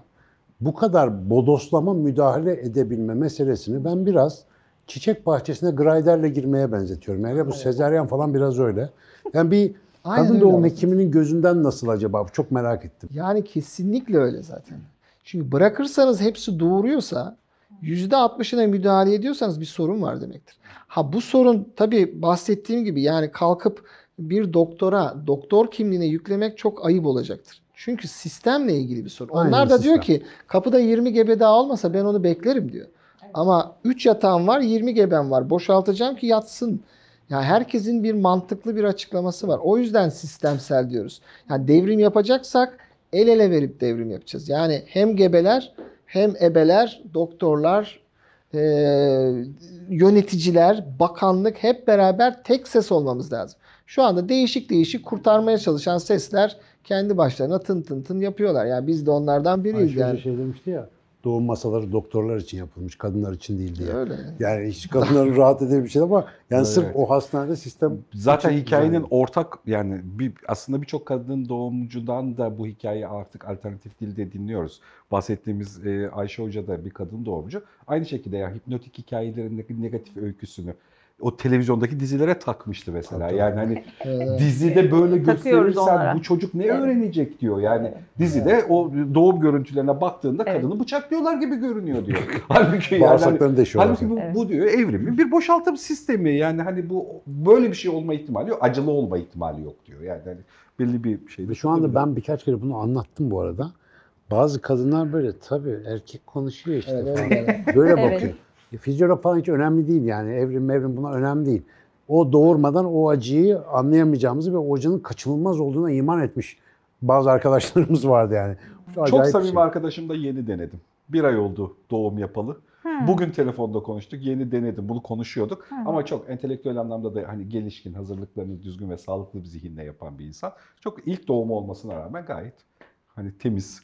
bu kadar bodoslama müdahale edebilme meselesini ben biraz çiçek bahçesine grayderle girmeye benzetiyorum. Yani bu sezeryan falan biraz öyle. Yani bir Aynen kadın öyle doğum aslında. hekiminin gözünden nasıl acaba? Çok merak ettim. Yani kesinlikle öyle zaten. Çünkü bırakırsanız hepsi doğuruyorsa %60'ına müdahale ediyorsanız bir sorun var demektir. Ha bu sorun tabii bahsettiğim gibi yani kalkıp bir doktora doktor kimliğine yüklemek çok ayıp olacaktır. Çünkü sistemle ilgili bir sorun. Aynen, Onlar da diyor sistem. ki kapıda 20 gebe daha olmasa ben onu beklerim diyor. Ama 3 yatağım var 20 gebem var boşaltacağım ki yatsın. Yani herkesin bir mantıklı bir açıklaması var. O yüzden sistemsel diyoruz. Yani devrim yapacaksak el ele verip devrim yapacağız. Yani hem gebeler hem ebeler, doktorlar, eee, yöneticiler, bakanlık hep beraber tek ses olmamız lazım. Şu anda değişik değişik kurtarmaya çalışan sesler kendi başlarına tın tın tın yapıyorlar. Yani biz de onlardan biriyiz Ayşe yani. şey demişti ya doğum masaları doktorlar için yapılmış, kadınlar için değil diye. Öyle. Yani hiç kadınların rahat edebileceği bir şey ama yani sırf Evet. o hastanede sistem Zaten hikayenin güzel. ortak yani bir, aslında birçok kadın doğumcudan da bu hikayeyi artık alternatif dilde dinliyoruz. Bahsettiğimiz e, Ayşe Hoca da bir kadın doğumcu. Aynı şekilde ya hipnotik hikayelerin negatif öyküsünü o televizyondaki dizilere takmıştı mesela. Tabii. Yani hani Evet. dizide böyle gösterirsen onlara. bu çocuk ne Evet. öğrenecek diyor. Yani dizide o doğum görüntülerine baktığında Evet. kadını bıçaklıyorlar gibi görünüyor diyor. Halbuki yani hani-. Halbuki bu, Evet. bu diyor evrimin bir boşaltım sistemi. Yani hani bu böyle bir şey olma ihtimali yok. Acılı olma ihtimali yok diyor. Yani hani belli bir şey. Ve şu anda ben birkaç kere bunu anlattım bu arada. Bazı kadınlar böyle tabii erkek konuşuyor işte Evet, falan. öyle. Böyle Evet. E, Fizyolog falan hiç önemli değil yani. Evrim mevrim buna önemli değil. O doğurmadan o acıyı anlayamayacağımızı ve o acının kaçınılmaz olduğuna iman etmiş bazı arkadaşlarımız vardı yani. Çok bir samimi şey. arkadaşım da yeni denedim. Bir ay oldu doğum yapalı. Bugün telefonda konuştuk. Yeni denedim. Bunu konuşuyorduk. Ama çok entelektüel anlamda da hani gelişkin, hazırlıklarını düzgün ve sağlıklı bir zihinle yapan bir insan. Çok ilk doğumu olmasına rağmen gayet hani temiz,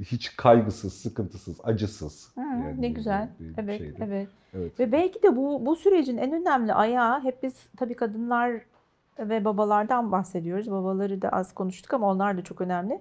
hiç kaygısız, sıkıntısız, acısız. Hı, Yani ne güzel. bir- bir Evet, şeydi. evet. Evet. Ve belki de bu bu sürecin en önemli ayağı hep biz tabii kadınlar ve babalardan bahsediyoruz. Babaları da az konuştuk ama onlar da çok önemli.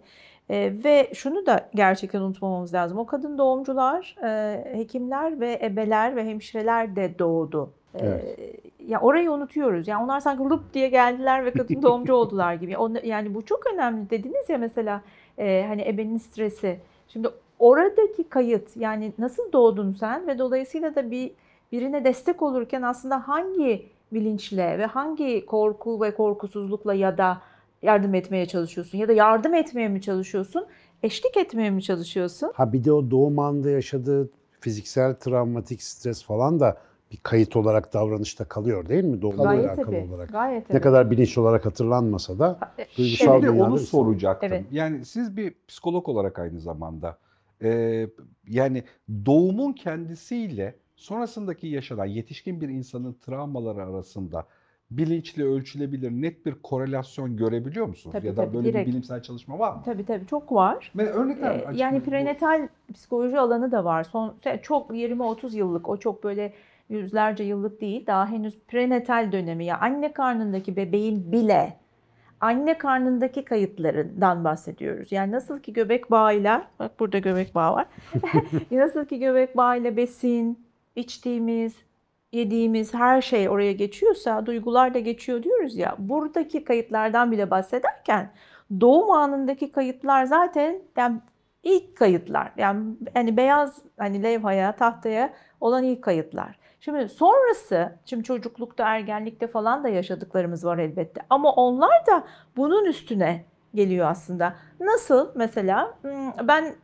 Ee, ve şunu da gerçekten unutmamamız lazım. O kadın doğumcular, e, hekimler ve ebeler ve hemşireler de doğdu. Ee, Evet. ya orayı unutuyoruz. Yani onlar sanki lup diye geldiler ve kadın doğumcu oldular gibi. Yani bu çok önemli dediniz ya mesela e, hani ebenin stresi. Şimdi oradaki kayıt yani nasıl doğdun sen ve dolayısıyla da bir birine destek olurken aslında hangi bilinçle ve hangi korku ve korkusuzlukla ya da yardım etmeye çalışıyorsun ya da yardım etmeye mi çalışıyorsun, eşlik etmeye mi çalışıyorsun? Ha bir de o doğum anında yaşadığı fiziksel travmatik stres falan da bir kayıt olarak davranışta kalıyor değil mi? Doğumla Gayet alakalı tabii. olarak. Gayet Ne tabii. kadar bilinçli olarak hatırlanmasa da duygusal Şimdi onu soracaktım. Evet. Yani siz bir psikolog olarak aynı zamanda e, yani doğumun kendisiyle sonrasındaki yaşanan yetişkin bir insanın travmaları arasında bilinçli ölçülebilir net bir korelasyon görebiliyor musunuz? Tabii, ya da tabii, böyle direkt. bir bilimsel çalışma var mı? Tabii tabii çok var. Ve örnekler Ee, yani Bu- prenatal psikoloji alanı da var. Son çok 20-30 yıllık o çok böyle yüzlerce yıllık değil. Daha henüz prenatal dönemi ya anne karnındaki bebeğin bile anne karnındaki kayıtlarından bahsediyoruz. Yani nasıl ki göbek bağıyla bak burada göbek bağı var. nasıl ki göbek bağıyla besin, içtiğimiz, yediğimiz her şey oraya geçiyorsa duygular da geçiyor diyoruz ya. Buradaki kayıtlardan bile bahsederken doğum anındaki kayıtlar zaten yani ilk kayıtlar. Yani hani beyaz hani levhaya, tahtaya olan ilk kayıtlar. Şimdi sonrası, şimdi çocuklukta, ergenlikte falan da yaşadıklarımız var elbette. Ama onlar da bunun üstüne geliyor aslında. Nasıl mesela? Hmm, Ben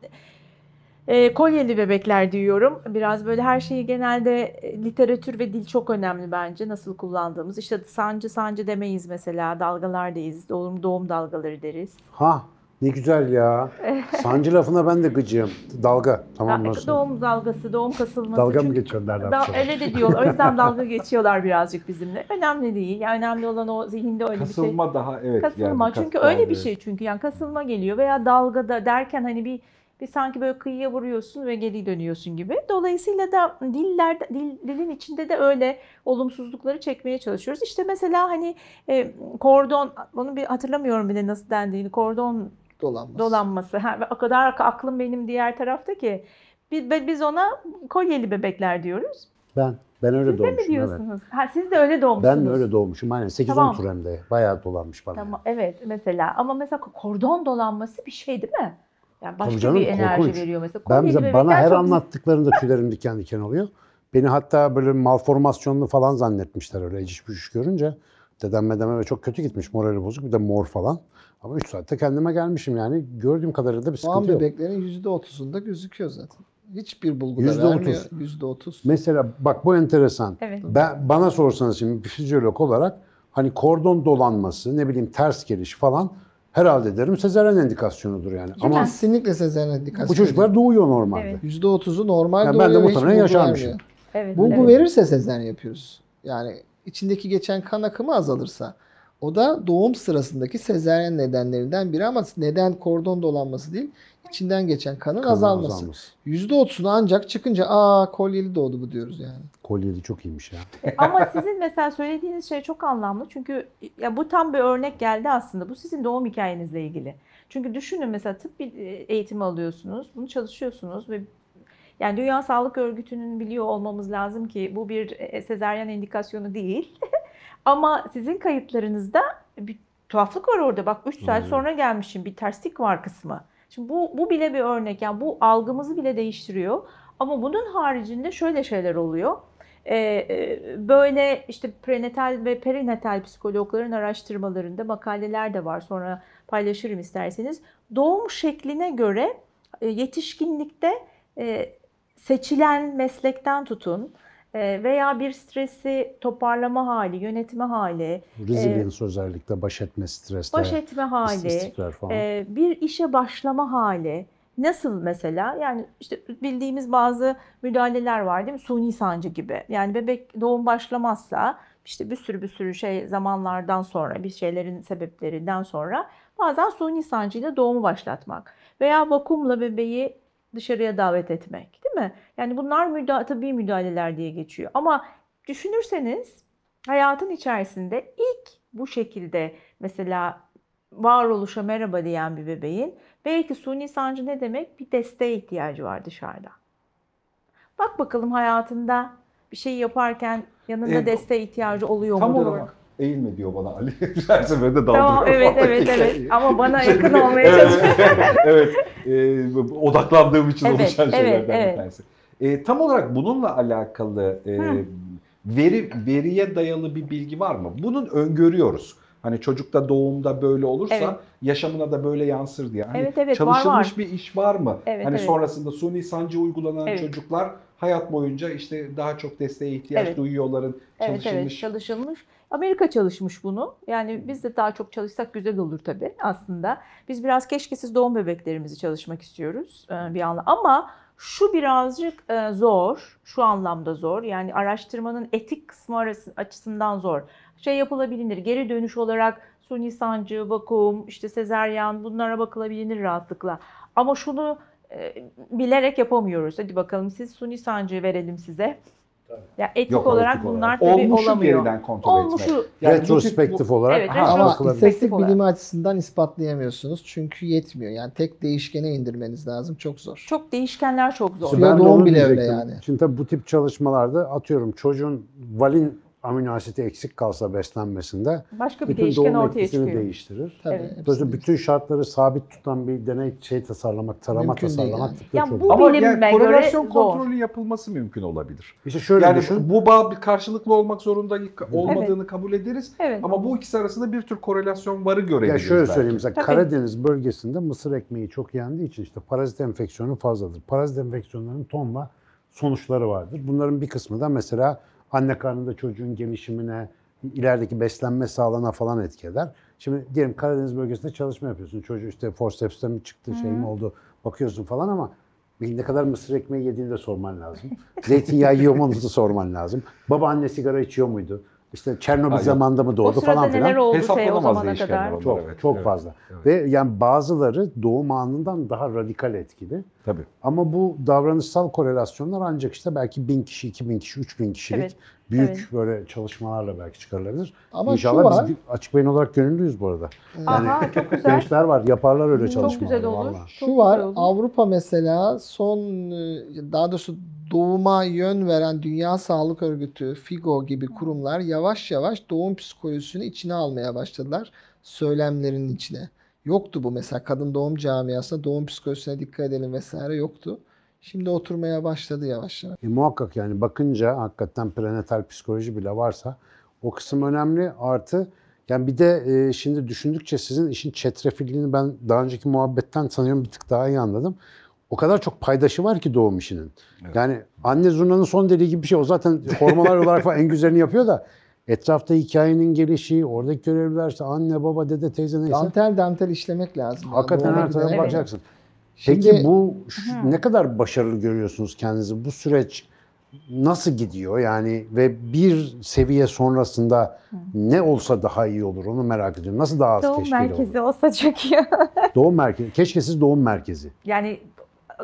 e, kolyeli bebekler diyorum. Biraz böyle her şeyi genelde e, literatür ve dil çok önemli bence nasıl kullandığımız. İşte sancı sancı demeyiz mesela dalgalar deyiz. Doğum, doğum dalgaları deriz. Ha ne güzel ya. Sancı lafına ben de gıcığım. Dalga. Tamam nasıl? Doğum dalgası, doğum kasılması. Dalga mı geçiyorsun derler. Da, öyle de diyorlar. O yüzden dalga geçiyorlar birazcık bizimle. Önemli değil. Yani önemli olan o zihinde öyle bir şey. kasılma daha evet. Kasılma. yani çünkü öyle bir dalga- şey çünkü yani kasılma geliyor veya dalgada derken hani bir bir sanki böyle kıyıya vuruyorsun ve geri dönüyorsun gibi. Dolayısıyla da diller dil, dilin içinde de öyle olumsuzlukları çekmeye çalışıyoruz. İşte mesela hani e, kordon bunu bir hatırlamıyorum bile nasıl dendiğini. Kordon Dolanması. dolanması. Ha, ve o kadar aklım benim diğer tarafta ki biz, biz ona kolyeli bebekler diyoruz. Ben ben öyle Siz de mi doğmuşum. Evet. diyorsunuz? Ha, siz de öyle doğmuşsunuz. Ben de öyle doğmuşum. Aynen 8-10 Tamam. tur hem de. Bayağı dolanmış bana. Tamam, evet mesela ama mesela kordon dolanması bir şey değil mi? Yani başka canım, bir enerji korkunç. veriyor mesela. Ben bize bana her çok- anlattıklarında tüylerim diken diken oluyor. Beni hatta böyle malformasyonlu falan zannetmişler öyle eciş bücüş görünce. Dedem medeme ve çok kötü gitmiş morali bozuk bir de mor falan. Ama 3 saatte kendime gelmişim yani gördüğüm kadarıyla da bir Doğan sıkıntı yok. bebeklerin %30'unda gözüküyor zaten. Hiçbir bulguda Yüzde otuz. vermiyor. %30. Mesela bak bu enteresan. Evet. Ben, bana sorsanız şimdi bir fizyolog olarak hani kordon dolanması ne bileyim ters geliş falan herhalde derim sezaryen endikasyonudur yani. Ama Kesinlikle sezaryen indikasyon. bu çocuklar doğuyor normalde. Evet. %30'u normal Yani ben de doğuyor ve hiç muhtemelen bulgu yaşarmışım. vermiyor. Evet, Bulgu evet. verirse sezaryen yapıyoruz. Yani içindeki geçen kan akımı azalırsa O da doğum sırasındaki sezaryen nedenlerinden biri ama neden kordon dolanması değil, içinden geçen kanın Kanın azalması. azalması. %30'unu ancak çıkınca aa kolyeli doğdu bu diyoruz yani. Kolyeli çok iyiymiş ya. Ama sizin mesela söylediğiniz şey çok anlamlı. Çünkü ya bu tam bir örnek geldi aslında. Bu sizin doğum hikayenizle ilgili. Çünkü düşünün mesela tıp bir e, eğitimi alıyorsunuz. Bunu çalışıyorsunuz ve yani Dünya Sağlık Örgütü'nün biliyor olmamız lazım ki bu bir e, sezaryen indikasyonu değil. Ama sizin kayıtlarınızda bir tuhaflık var orada. Bak 3 saat sonra gelmişim. Bir terslik var kısmı. Şimdi bu, bu bile bir örnek. Yani bu algımızı bile değiştiriyor. Ama bunun haricinde şöyle şeyler oluyor. Ee, e, böyle işte prenatal ve perinatal psikologların araştırmalarında makaleler de var. Sonra paylaşırım isterseniz. Doğum şekline göre e, yetişkinlikte e, seçilen meslekten tutun veya bir stresi toparlama hali, yönetme hali, Resilience özellikle baş etme stresle, baş etme hali, falan. ee, bir işe başlama hali nasıl mesela? Yani işte bildiğimiz bazı müdahaleler var değil mi? Suni sancı gibi. Yani bebek doğum başlamazsa işte bir sürü bir sürü şey zamanlardan sonra bir şeylerin sebeplerinden sonra bazen suni sancıyla doğumu başlatmak veya vakumla bebeği dışarıya davet etmek değil mi? Yani bunlar müda tabii müdahaleler diye geçiyor. Ama düşünürseniz hayatın içerisinde ilk bu şekilde mesela varoluşa merhaba diyen bir bebeğin belki suni sancı ne demek? Bir desteğe ihtiyacı var dışarıda. Bak bakalım hayatında bir şey yaparken yanında Evet. desteğe ihtiyacı oluyor Tam mu durumu? olarak eğilme diyor bana Ali. Her seferinde daldırıyor. Tamam evet evet evet ama bana yakın olmaya evet, çalışıyor. evet. Ee, odaklandığım için Evet, oluşan evet, şeylerden evet. bir tanesi. Ee, tam olarak bununla alakalı e, veri veriye dayalı bir bilgi var mı? Bunun öngörüyoruz. Hani çocukta doğumda böyle olursa Evet. yaşamına da böyle yansır diye. Hani Evet, evet, var, çalışılmış var. bir iş var mı? Evet, hani evet. sonrasında suni sancı uygulanan Evet. çocuklar hayat boyunca işte daha çok desteğe ihtiyaç Evet. duyuyorların Evet çalışılmış. evet çalışılmış. Amerika çalışmış bunu. Yani biz de daha çok çalışsak güzel olur tabii aslında. Biz biraz keşkesiz doğum bebeklerimizi çalışmak istiyoruz e, bir anlamda. Ama şu birazcık e, zor, şu anlamda zor. Yani araştırmanın etik kısmı arası, açısından zor. Şey yapılabilir, geri dönüş olarak suni sancı, vakum, işte sezeryan bunlara bakılabilir rahatlıkla. Ama şunu e, bilerek yapamıyoruz. Hadi bakalım siz suni sancı verelim size. Ya etik Yok, olarak etik bunlar olarak. tabii Olmuşu olamıyor. yeniden kontrol etmek. Olmuşu Yani bu tip- Retrospektif olarak Evet, Ha, Ama retrospektif istatistik olarak. bilimi açısından ispatlayamıyorsunuz. Çünkü yetmiyor. Yani tek değişkene indirmeniz lazım. Çok zor. Çok değişkenler çok zor. Suya Ben de doğum onu bile öyle diyecektim. yani. Şimdi tabii bu tip çalışmalarda atıyorum çocuğun valin amino asiti eksik kalsa beslenmesinde Başka bir bütün değişken doğum ortaya etkisini çıkıyor. değiştirir. Tabii. Evet. Dolayısıyla bütün şartları sabit tutan bir deney şey tasarlamak, tarama Mümkün tasarlamak yani. Ya çok bu- zor. Ama yani göre korelasyon zor. kontrolü yapılması mümkün olabilir. İşte şöyle yani düşün. bu bağ bir karşılıklı olmak zorunda olmadığını kabul ederiz. Evet. Ama bu ikisi arasında bir tür korelasyon varı görebiliriz. Ya şöyle belki. söyleyeyim mesela Tabii. Karadeniz bölgesinde mısır ekmeği çok yendiği için işte parazit enfeksiyonu fazladır. Parazit enfeksiyonlarının tonla sonuçları vardır. Bunların bir kısmı da mesela anne karnında çocuğun gelişimine, ilerideki beslenme sağlığına falan etki eder. Şimdi diyelim Karadeniz bölgesinde çalışma yapıyorsun. Çocuğu işte forceps'te mi çıktı, şey mi oldu bakıyorsun falan ama ne kadar mısır ekmeği yediğini de sorman lazım. Zeytinyağı yiyor mu onu da sorman lazım. Baba anne sigara içiyor muydu? İşte Çernobil Hayır. zamanında mı o doğdu sırada falan filan. neler oldu şey o Hesaplanamaz zamana değişkenler kadar. onlar. Çok Evet, çok evet, fazla. evet. Ve yani bazıları doğum anından daha radikal etkili. Tabii. Ama bu davranışsal korelasyonlar ancak işte belki 1000 kişi, 2000 kişi, 3000 kişilik Evet, büyük evet. böyle çalışmalarla belki çıkarılabilir. Ama İnşallah şu var. biz açık beyin olarak gönüllüyüz bu arada. Aha çok güzel. Gençler var, yaparlar öyle Çok çalışmaları. güzel olur. vallahi. Çok Şu var güzel olur. Avrupa mesela son daha doğrusu doğuma yön veren Dünya Sağlık Örgütü, FIGO gibi kurumlar yavaş yavaş doğum psikolojisini içine almaya başladılar. Söylemlerinin içine. Yoktu bu mesela kadın doğum camiasında doğum psikolojisine dikkat edelim vesaire yoktu. Şimdi oturmaya başladı yavaş yavaş. E, muhakkak yani bakınca hakikaten prenatal psikoloji bile varsa o kısım önemli. Artı yani bir de e, şimdi düşündükçe sizin işin çetrefilliğini ben daha önceki muhabbetten sanıyorum bir tık daha iyi anladım. O kadar çok paydaşı var ki doğum işinin. Yani anne zurnanın son deliği gibi bir şey. O zaten hormonal olarak falan en güzelini yapıyor da etrafta hikayenin gelişi, oradaki görevliler işte anne, baba, dede, teyze neyse. Dantel dantel işlemek lazım. Hakikaten her tarafa bakacaksın. Şimdi- Peki bu şu- ne kadar başarılı görüyorsunuz kendinizi? Bu süreç nasıl gidiyor yani ve bir seviye sonrasında ne olsa daha iyi olur onu merak ediyorum. Nasıl daha az Doğum merkezi olur? olsa çok iyi. Doğum merkezi. Keşkesiz doğum merkezi. yani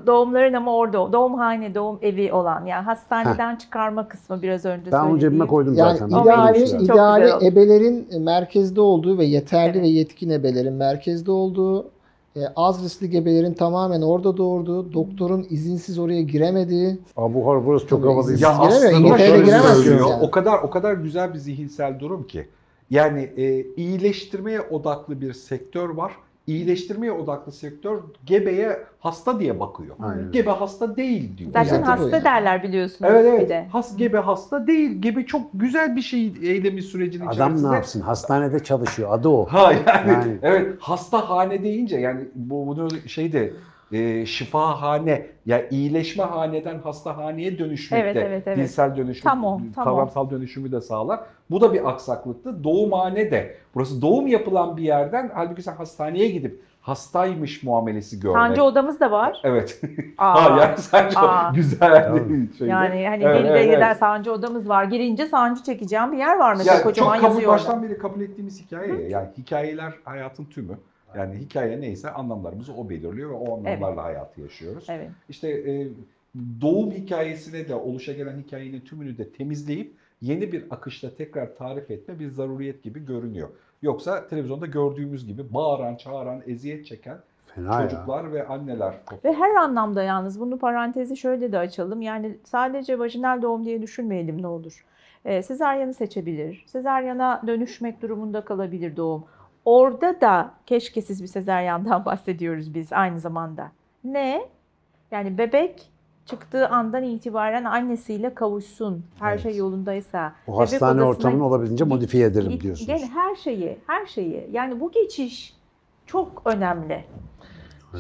doğumların ama orada doğumhane, doğum evi olan yani hastaneden çıkarma kısmı biraz önce Ben onu cebime koydum Yani zaten. Ama ideali, ideali ebelerin merkezde olduğu ve yeterli Evet. ve yetkin ebelerin merkezde olduğu, e, az riskli gebelerin tamamen orada doğurduğu, doktorun izinsiz oraya giremediği, Aa, bu burası çok. Siz Ya aslında İngiltere'de şöyle giremezsiniz yani. O kadar o kadar güzel bir zihinsel durum ki. Yani e, iyileştirmeye odaklı bir sektör var. İyileştirmeye odaklı sektör gebeye hasta diye bakıyor. Aynen. Gebe hasta değil diyor. Zaten Yani. hasta Yani. derler biliyorsunuz Evet bir evet. de. Has, gebe hasta değil. Gebe çok güzel bir şey eylemi sürecinin Adam içerisinde. ne yapsın? Hastanede çalışıyor. Adı o. Ha yani, Yani. evet hastahane deyince yani bu bunu şeyde e, şifahane ya iyileşme haneden hastahaneye dönüşmekte Evet, evet, evet. dilsel dönüşüm Tam o, tam o. kavramsal dönüşümü de sağlar. Bu da bir aksaklıktı. Doğumhane de burası doğum yapılan bir yerden halbuki sen hastaneye gidip hastaymış muamelesi görmek. Sancı odamız da var. Evet. Aa, ha yani sancı Aa. güzel. Şeyde. yani hani Evet, evet, evet, evet. sancı odamız var. Girince sancı çekeceğim bir yer var mesela Ya kocaman çok kabul, yazıyor baştan beri kabul ettiğimiz hikaye ya. Yani hikayeler hayatın tümü. Yani hikaye neyse anlamlarımızı o belirliyor ve o anlamlarla hayatı yaşıyoruz. Evet. İşte e, doğum hikayesine de oluşa gelen hikayenin tümünü de temizleyip yeni bir akışla tekrar tarif etme bir zaruriyet gibi görünüyor. Yoksa televizyonda gördüğümüz gibi bağıran, çağıran, eziyet çeken Fena ya. çocuklar ve anneler. Ve her anlamda yalnız bunu parantezi şöyle de açalım. Yani sadece vajinal doğum diye düşünmeyelim ne olur. Ee, sezaryanı seçebilir. Sezaryana dönüşmek durumunda kalabilir doğum. Orada da keşkesiz bir sezaryandan bahsediyoruz biz aynı zamanda. Ne? Yani bebek çıktığı andan itibaren annesiyle kavuşsun. Her Evet. şey yolundaysa. O hastane ortamını olabildiğince modifiye ederim git- diyorsunuz. Gene her şeyi, her şeyi. Yani bu geçiş çok önemli.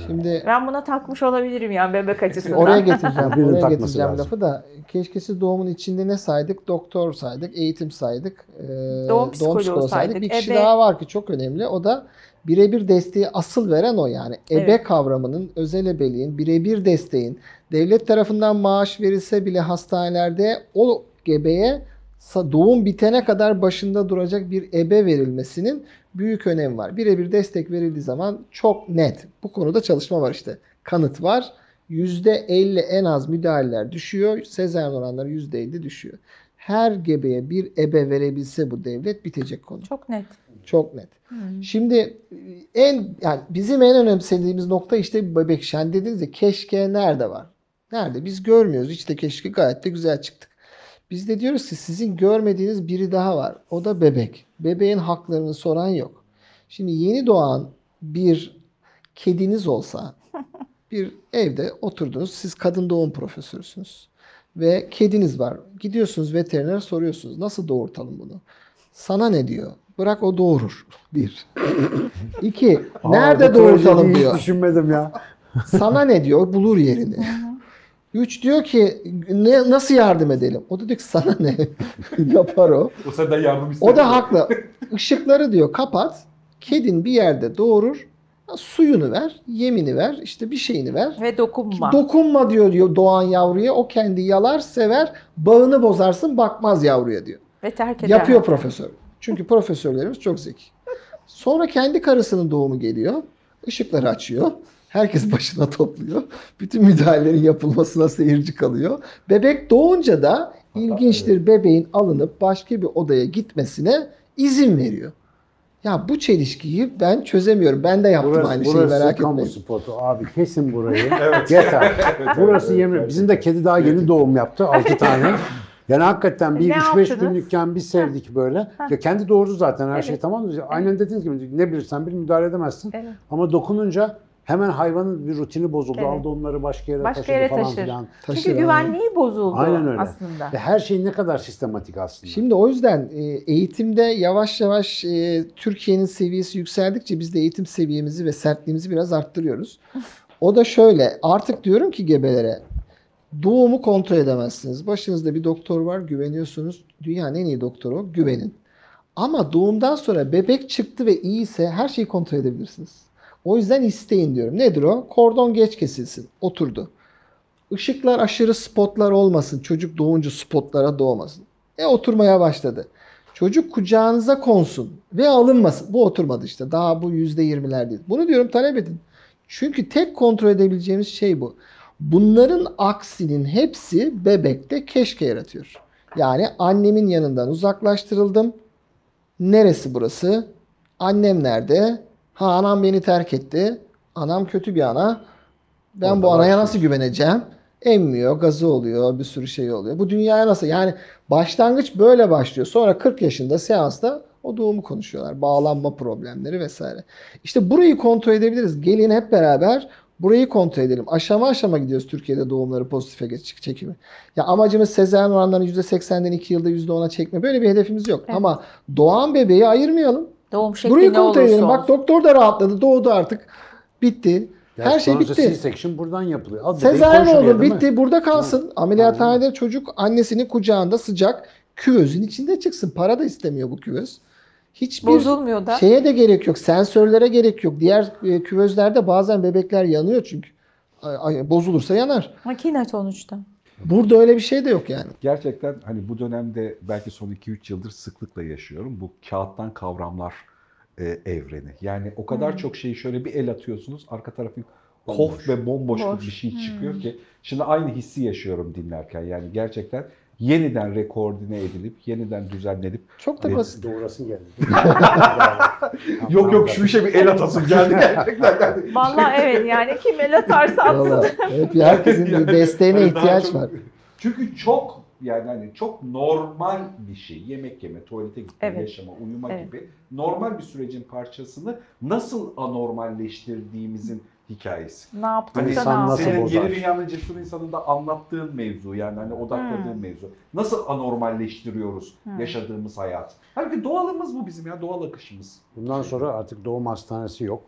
Şimdi Ben buna takmış olabilirim yani bebek açısından. oraya getireceğim, oraya getireceğim lazım. lafı da keşkesiz doğumun içinde ne saydık? Doktor saydık, eğitim saydık, e, Doğum psikoloğu saydık, Bir kişi ebe- daha var ki çok önemli. O da birebir desteği asıl veren o yani. Ebe Evet. kavramının, özel ebeliğin, birebir desteğin devlet tarafından maaş verilse bile hastanelerde o gebeye doğum bitene kadar başında duracak bir ebe verilmesinin büyük önemi var. Birebir destek verildiği zaman çok net. Bu konuda çalışma var işte. Kanıt var. %50 en az müdahaleler düşüyor. Sezaryen oranları %50 düşüyor. Her gebeye bir ebe verebilse bu devlet bitecek konu. Çok net. Çok net. Şimdi en yani bizim en önemsediğimiz nokta işte bebek şen dediniz ya keşke nerede var? Nerede? Biz görmüyoruz. İşte keşke gayet de güzel çıktık. Biz de diyoruz ki sizin görmediğiniz biri daha var. O da bebek. Bebeğin haklarını soran yok. Şimdi yeni doğan bir kediniz olsa bir evde oturdunuz. Siz kadın doğum profesörüsünüz. Ve kediniz var. Gidiyorsunuz veteriner soruyorsunuz. Nasıl doğurtalım bunu? Sana ne diyor? Bırak o doğurur. Bir. İki. Aa, Nerede doğurtalım diyor. Hiç düşünmedim ya. Sana ne diyor? Bulur yerini. Üç diyor ki ne, nasıl yardım edelim? O da diyor ki sana ne? Yapar o. O senden yardım O da haklı. Işıkları diyor kapat. Kedin bir yerde doğurur. Suyunu ver, yemini ver, işte bir şeyini ver. Ve dokunma. Dokunma diyor, diyor doğan yavruya. O kendi yalar, sever. Bağını bozarsın, bakmaz yavruya diyor. Ve terk eder. Yapıyor profesör. Çünkü profesörlerimiz çok zeki. Sonra kendi karısının doğumu geliyor. Işıkları açıyor. Herkes başına topluyor. Bütün müdahalelerin yapılmasına seyirci kalıyor. Bebek doğunca da ilginçtir bebeğin alınıp başka bir odaya gitmesine izin veriyor. Ya bu çelişkiyi ben çözemiyorum. Ben de yaptım Burası, aynı şeyi burası merak etmeyin. spotu. Abi kesin burayı. Yeter. burası yemin Bizim de kedi daha yeni doğum yaptı. 6 tane. Yani hakikaten bir Ne 3-5 yaptınız? günlükken bir sevdik böyle. Ya kendi doğurdu zaten her şey Evet. tamam. Aynen dediğiniz gibi ne bilirsen bir müdahale edemezsin. Evet. Ama dokununca hemen hayvanın bir rutini bozuldu. Evet. Aldı onları başka yere Başka taşıdı yere falan taşır. filan. Taşır, Çünkü güvenliği bozuldu Aynen öyle. aslında. Ve her şey ne kadar sistematik aslında. Şimdi o yüzden e, eğitimde yavaş yavaş e, Türkiye'nin seviyesi yükseldikçe biz de eğitim seviyemizi ve sertliğimizi biraz arttırıyoruz. O da şöyle artık diyorum ki gebelere doğumu kontrol edemezsiniz. Başınızda bir doktor var güveniyorsunuz. Dünyanın en iyi doktoru o güvenin. Ama doğumdan sonra bebek çıktı ve iyiyse her şeyi kontrol edebilirsiniz. O yüzden isteyin diyorum. Nedir o? Kordon geç kesilsin. Oturdu. Işıklar aşırı spotlar olmasın. Çocuk doğunca spotlara doğmasın. E oturmaya başladı. Çocuk kucağınıza konsun ve alınmasın. Bu oturmadı işte. Daha bu yüzde yirmiler değil. Bunu diyorum talep edin. Çünkü tek kontrol edebileceğimiz şey bu. Bunların aksinin hepsi bebekte keşke yaratıyor. Yani annemin yanından uzaklaştırıldım. Neresi burası? Annem nerede? Ha anam beni terk etti. Anam kötü bir ana. Ben Orada bu anaya başlıyor. nasıl güveneceğim? Emmiyor, gazı oluyor, bir sürü şey oluyor. Bu dünyaya nasıl? Yani başlangıç böyle başlıyor. Sonra 40 yaşında seansta o doğumu konuşuyorlar. Bağlanma problemleri vesaire. İşte burayı kontrol edebiliriz. Gelin hep beraber burayı kontrol edelim. Aşama aşama gidiyoruz Türkiye'de doğumları pozitife geç- çekimi. Ya amacımız sezaryen oranlarını %80'den 2 yılda %10'a çekme. Böyle bir hedefimiz yok. Evet. Ama doğan bebeği ayırmayalım. Doğum şekli Burayı ne kontrol olursa edelim. Bak olsun. doktor da rahatladı. Doğdu artık. Bitti. Ya Her şey sonuçta bitti. C-section buradan yapılıyor. Al bebeği Sezaryen koy şuraya, olur değil mi? bitti burada kalsın. Ameliyathanede çocuk annesinin kucağında sıcak küvezin içinde çıksın. Para da istemiyor bu küvez. Hiçbir Bozulmuyor da. şeye de gerek yok. Sensörlere gerek yok. Diğer e, küvezlerde bazen bebekler yanıyor çünkü. Ay- ay- Bozulursa yanar. Makine sonuçta. Burada öyle bir şey de yok yani. Gerçekten hani bu dönemde belki son 2-3 yıldır sıklıkla yaşıyorum. Bu kağıttan kavramlar e, evreni. Yani o kadar çok şeyi şöyle bir el atıyorsunuz. Arka tarafı kof ve bomboş Boş. bir şey çıkıyor ki. Şimdi aynı hissi yaşıyorum dinlerken. Yani gerçekten yeniden rekoordine edilip, yeniden düzenlenip Çok da Evet. basit. Doğurasın geldi. Yok yok şu işe bir el atasım geldi gerçekten. Yani. Vallahi evet yani kim el atarsa atsın. Hep herkesin bir desteğine ihtiyaç çok- var. Çünkü çok yani hani çok normal bir şey. Yemek yeme, tuvalete gitme, Evet. yaşama, uyuma Evet. gibi normal bir sürecin parçasını nasıl anormalleştirdiğimizin hikayesi. Ne yaptık Hani da insan ne nasıl yaptık? Senin bozar? yeni dünyanın cesur insanında anlattığın mevzu yani hani odakladığın Hmm. mevzu. Nasıl anormalleştiriyoruz Hmm. yaşadığımız hayat? Halbuki doğalımız bu bizim ya doğal akışımız. Bundan sonra artık doğum hastanesi yok.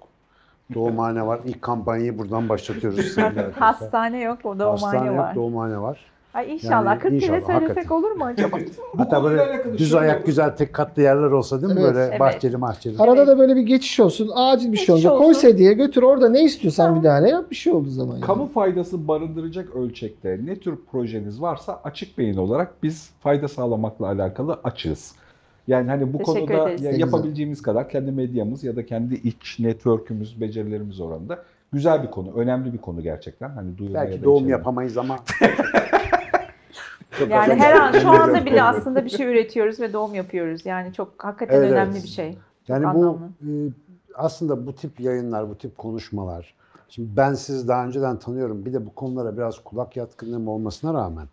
Doğumhane var. İlk kampanyayı buradan başlatıyoruz. Hastane yok, o doğumhane Hastane yok, var. doğumhane var. Ay inşallah. Yani 40 kere inşallah, söylesek hakikaten. olur mu acaba? Hatta böyle düz şöyle- ayak güzel tek katlı yerler olsa değil mi? Evet. Böyle Evet. bahçeli mahçeli. Arada da böyle bir geçiş olsun. Acil bir şey Geçiş olacak. olsun. Koy sedyeye götür orada ne istiyorsan Tamam. müdahale yap. Bir şey olduğu zaman. yani. Kamu faydası barındıracak ölçekte ne tür projeniz varsa açık beyin olarak biz fayda sağlamakla alakalı açığız. Yani hani bu Teşekkür konuda ederiz. ya yapabileceğimiz kadar kendi medyamız ya da kendi iç network'ümüz, becerilerimiz oranında güzel bir konu, önemli bir konu gerçekten. Hani duyurmaya Belki doğum içelim. yapamayız ama Çok Yani her an şu anda bile Çok aslında bir şey üretiyoruz ve doğum yapıyoruz. Yani çok hakikaten Evet, önemli evet. bir şey. Çok Yani bu anlamlı. e, aslında bu tip yayınlar, bu tip konuşmalar. Şimdi ben sizi daha önceden tanıyorum. Bir de bu konulara biraz kulak yatkınlığım olmasına rağmen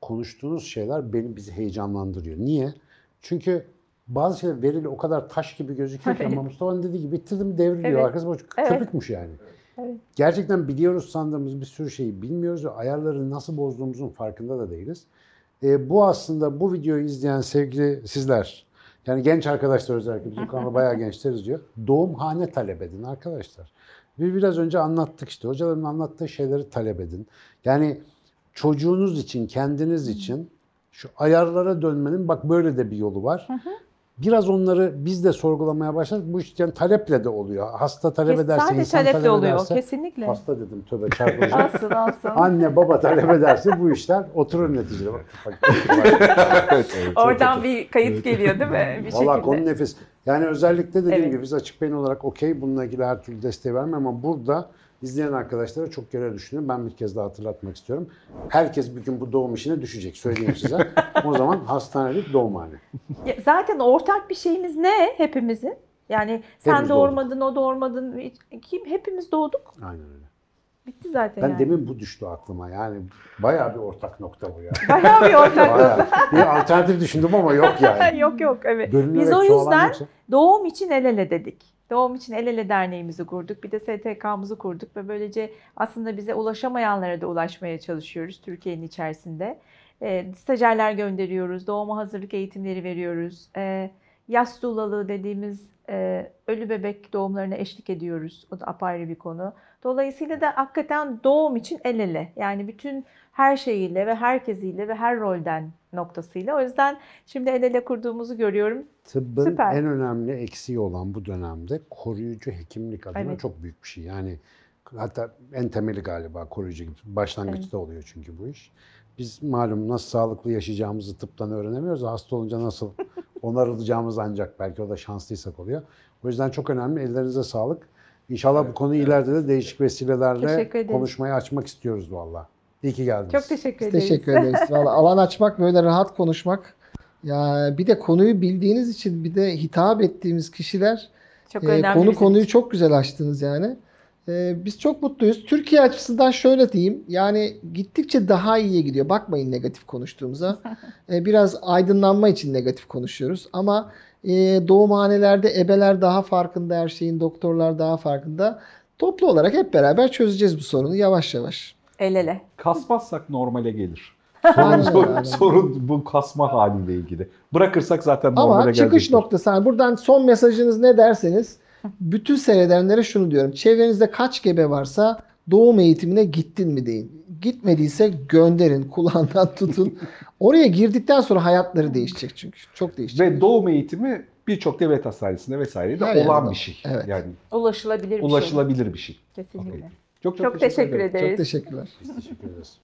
konuştuğunuz şeyler beni bizi heyecanlandırıyor. Niye? Çünkü bazı şeyler verili o kadar taş gibi gözüküyor ki Evet. ama Mustafa'nın dediği gibi bitirdim devriliyor. Evet. Arkası boş Evet. köpükmüş yani. Evet. Gerçekten biliyoruz sandığımız bir sürü şeyi bilmiyoruz ve ayarları nasıl bozduğumuzun farkında da değiliz. E, bu aslında bu videoyu izleyen sevgili sizler, yani genç arkadaşlar özellikle bizim kanalda bayağı gençler izliyor. Doğumhane talep edin arkadaşlar. Bir biraz önce anlattık işte hocaların anlattığı şeyleri talep edin. Yani çocuğunuz için, kendiniz için şu ayarlara dönmenin bak böyle de bir yolu var. Biraz onları biz de sorgulamaya başladık. Bu iş yani taleple de oluyor. Hasta talep Kes- ederse, Sadece insan taleple talep oluyor. ederse. Kesinlikle. Hasta dedim tövbe çarpılacak. Alsın alsın. Anne baba talep ederse bu işler oturur neticede. Bak, bak, evet, evet. Oradan bir kayıt geliyor değil mi? Bir Valla konu nefis. Yani özellikle dediğim Evet. gibi biz açık beyin olarak okey bununla ilgili her türlü desteği vermem ama burada izleyen arkadaşlara çok göre düşünüyorum. Ben bir kez daha hatırlatmak istiyorum. Herkes bir gün bu doğum işine düşecek söyleyeyim size. o zaman hastane değil doğumhane. Ya Zaten ortak bir şeyimiz ne hepimizin? Yani sen Hepimiz doğurmadın, o doğurmadın. Kim? Hepimiz doğduk. Aynen öyle. Bitti zaten Ben yani. demin bu düştü aklıma yani bayağı bir ortak nokta bu ya. Bayağı bir ortak. Bayağı. Bir alternatif düşündüm ama yok yani. yok yok evet. Bölünerek Biz o yüzden yoksa- Doğum için el ele dedik. Doğum için el ele derneğimizi kurduk. Bir de STK'mızı kurduk ve böylece aslında bize ulaşamayanlara da ulaşmaya çalışıyoruz Türkiye'nin içerisinde. E, stajyerler gönderiyoruz, doğuma hazırlık eğitimleri veriyoruz. E, yas dulalığı dediğimiz e, ölü bebek doğumlarına eşlik ediyoruz. O da apayrı bir konu. Dolayısıyla da hakikaten doğum için el ele. Yani bütün her şeyiyle ve herkesiyle ve her rolden noktasıyla. O yüzden şimdi el ele kurduğumuzu görüyorum. Tıbbın Süper. en önemli eksiği olan bu dönemde koruyucu hekimlik adına Evet. çok büyük bir şey. Yani Hatta en temeli galiba koruyucu gibi. Başlangıçta oluyor çünkü bu iş. Biz malum nasıl sağlıklı yaşayacağımızı tıptan öğrenemiyoruz. Hasta olunca nasıl onarılacağımız ancak belki o da şanslıysak oluyor. O yüzden çok önemli. Ellerinize sağlık. İnşallah bu konuyu ileride de değişik vesilelerle konuşmayı açmak istiyoruz valla. İyi ki geldiniz. Çok teşekkür Biz ederiz. teşekkür ederiz. Vallahi alan açmak, böyle rahat konuşmak. Ya bir de konuyu bildiğiniz için bir de hitap ettiğimiz kişiler Çok e, konu konuyu için. çok güzel açtınız yani. E, biz çok mutluyuz. Türkiye açısından şöyle diyeyim. Yani gittikçe daha iyiye gidiyor. Bakmayın negatif konuştuğumuza. E, biraz aydınlanma için negatif konuşuyoruz. Ama e, doğumhanelerde ebeler daha farkında her şeyin, doktorlar daha farkında. Toplu olarak hep beraber çözeceğiz bu sorunu yavaş yavaş. El ele. Kasmazsak normale gelir. Sorun, aynen. sorun bu kasma haliyle ilgili. Bırakırsak zaten normale Ama gelecektir. çıkış noktası hani buradan son mesajınız ne derseniz bütün seyredenlere şunu diyorum. Çevrenizde kaç gebe varsa doğum eğitimine gittin mi deyin. Gitmediyse gönderin, kulağından tutun. Oraya girdikten sonra hayatları değişecek çünkü. Çok değişecek. Ve doğum eğitimi birçok devlet hastanesinde vesaire de Her yerde olan var. bir şey. Evet. Yani Ulaşılabilir bir şey. ulaşılabilir bir şey. Kesinlikle. Çok Çok teşekkür ederiz. Çok teşekkürler. Biz teşekkür ederiz.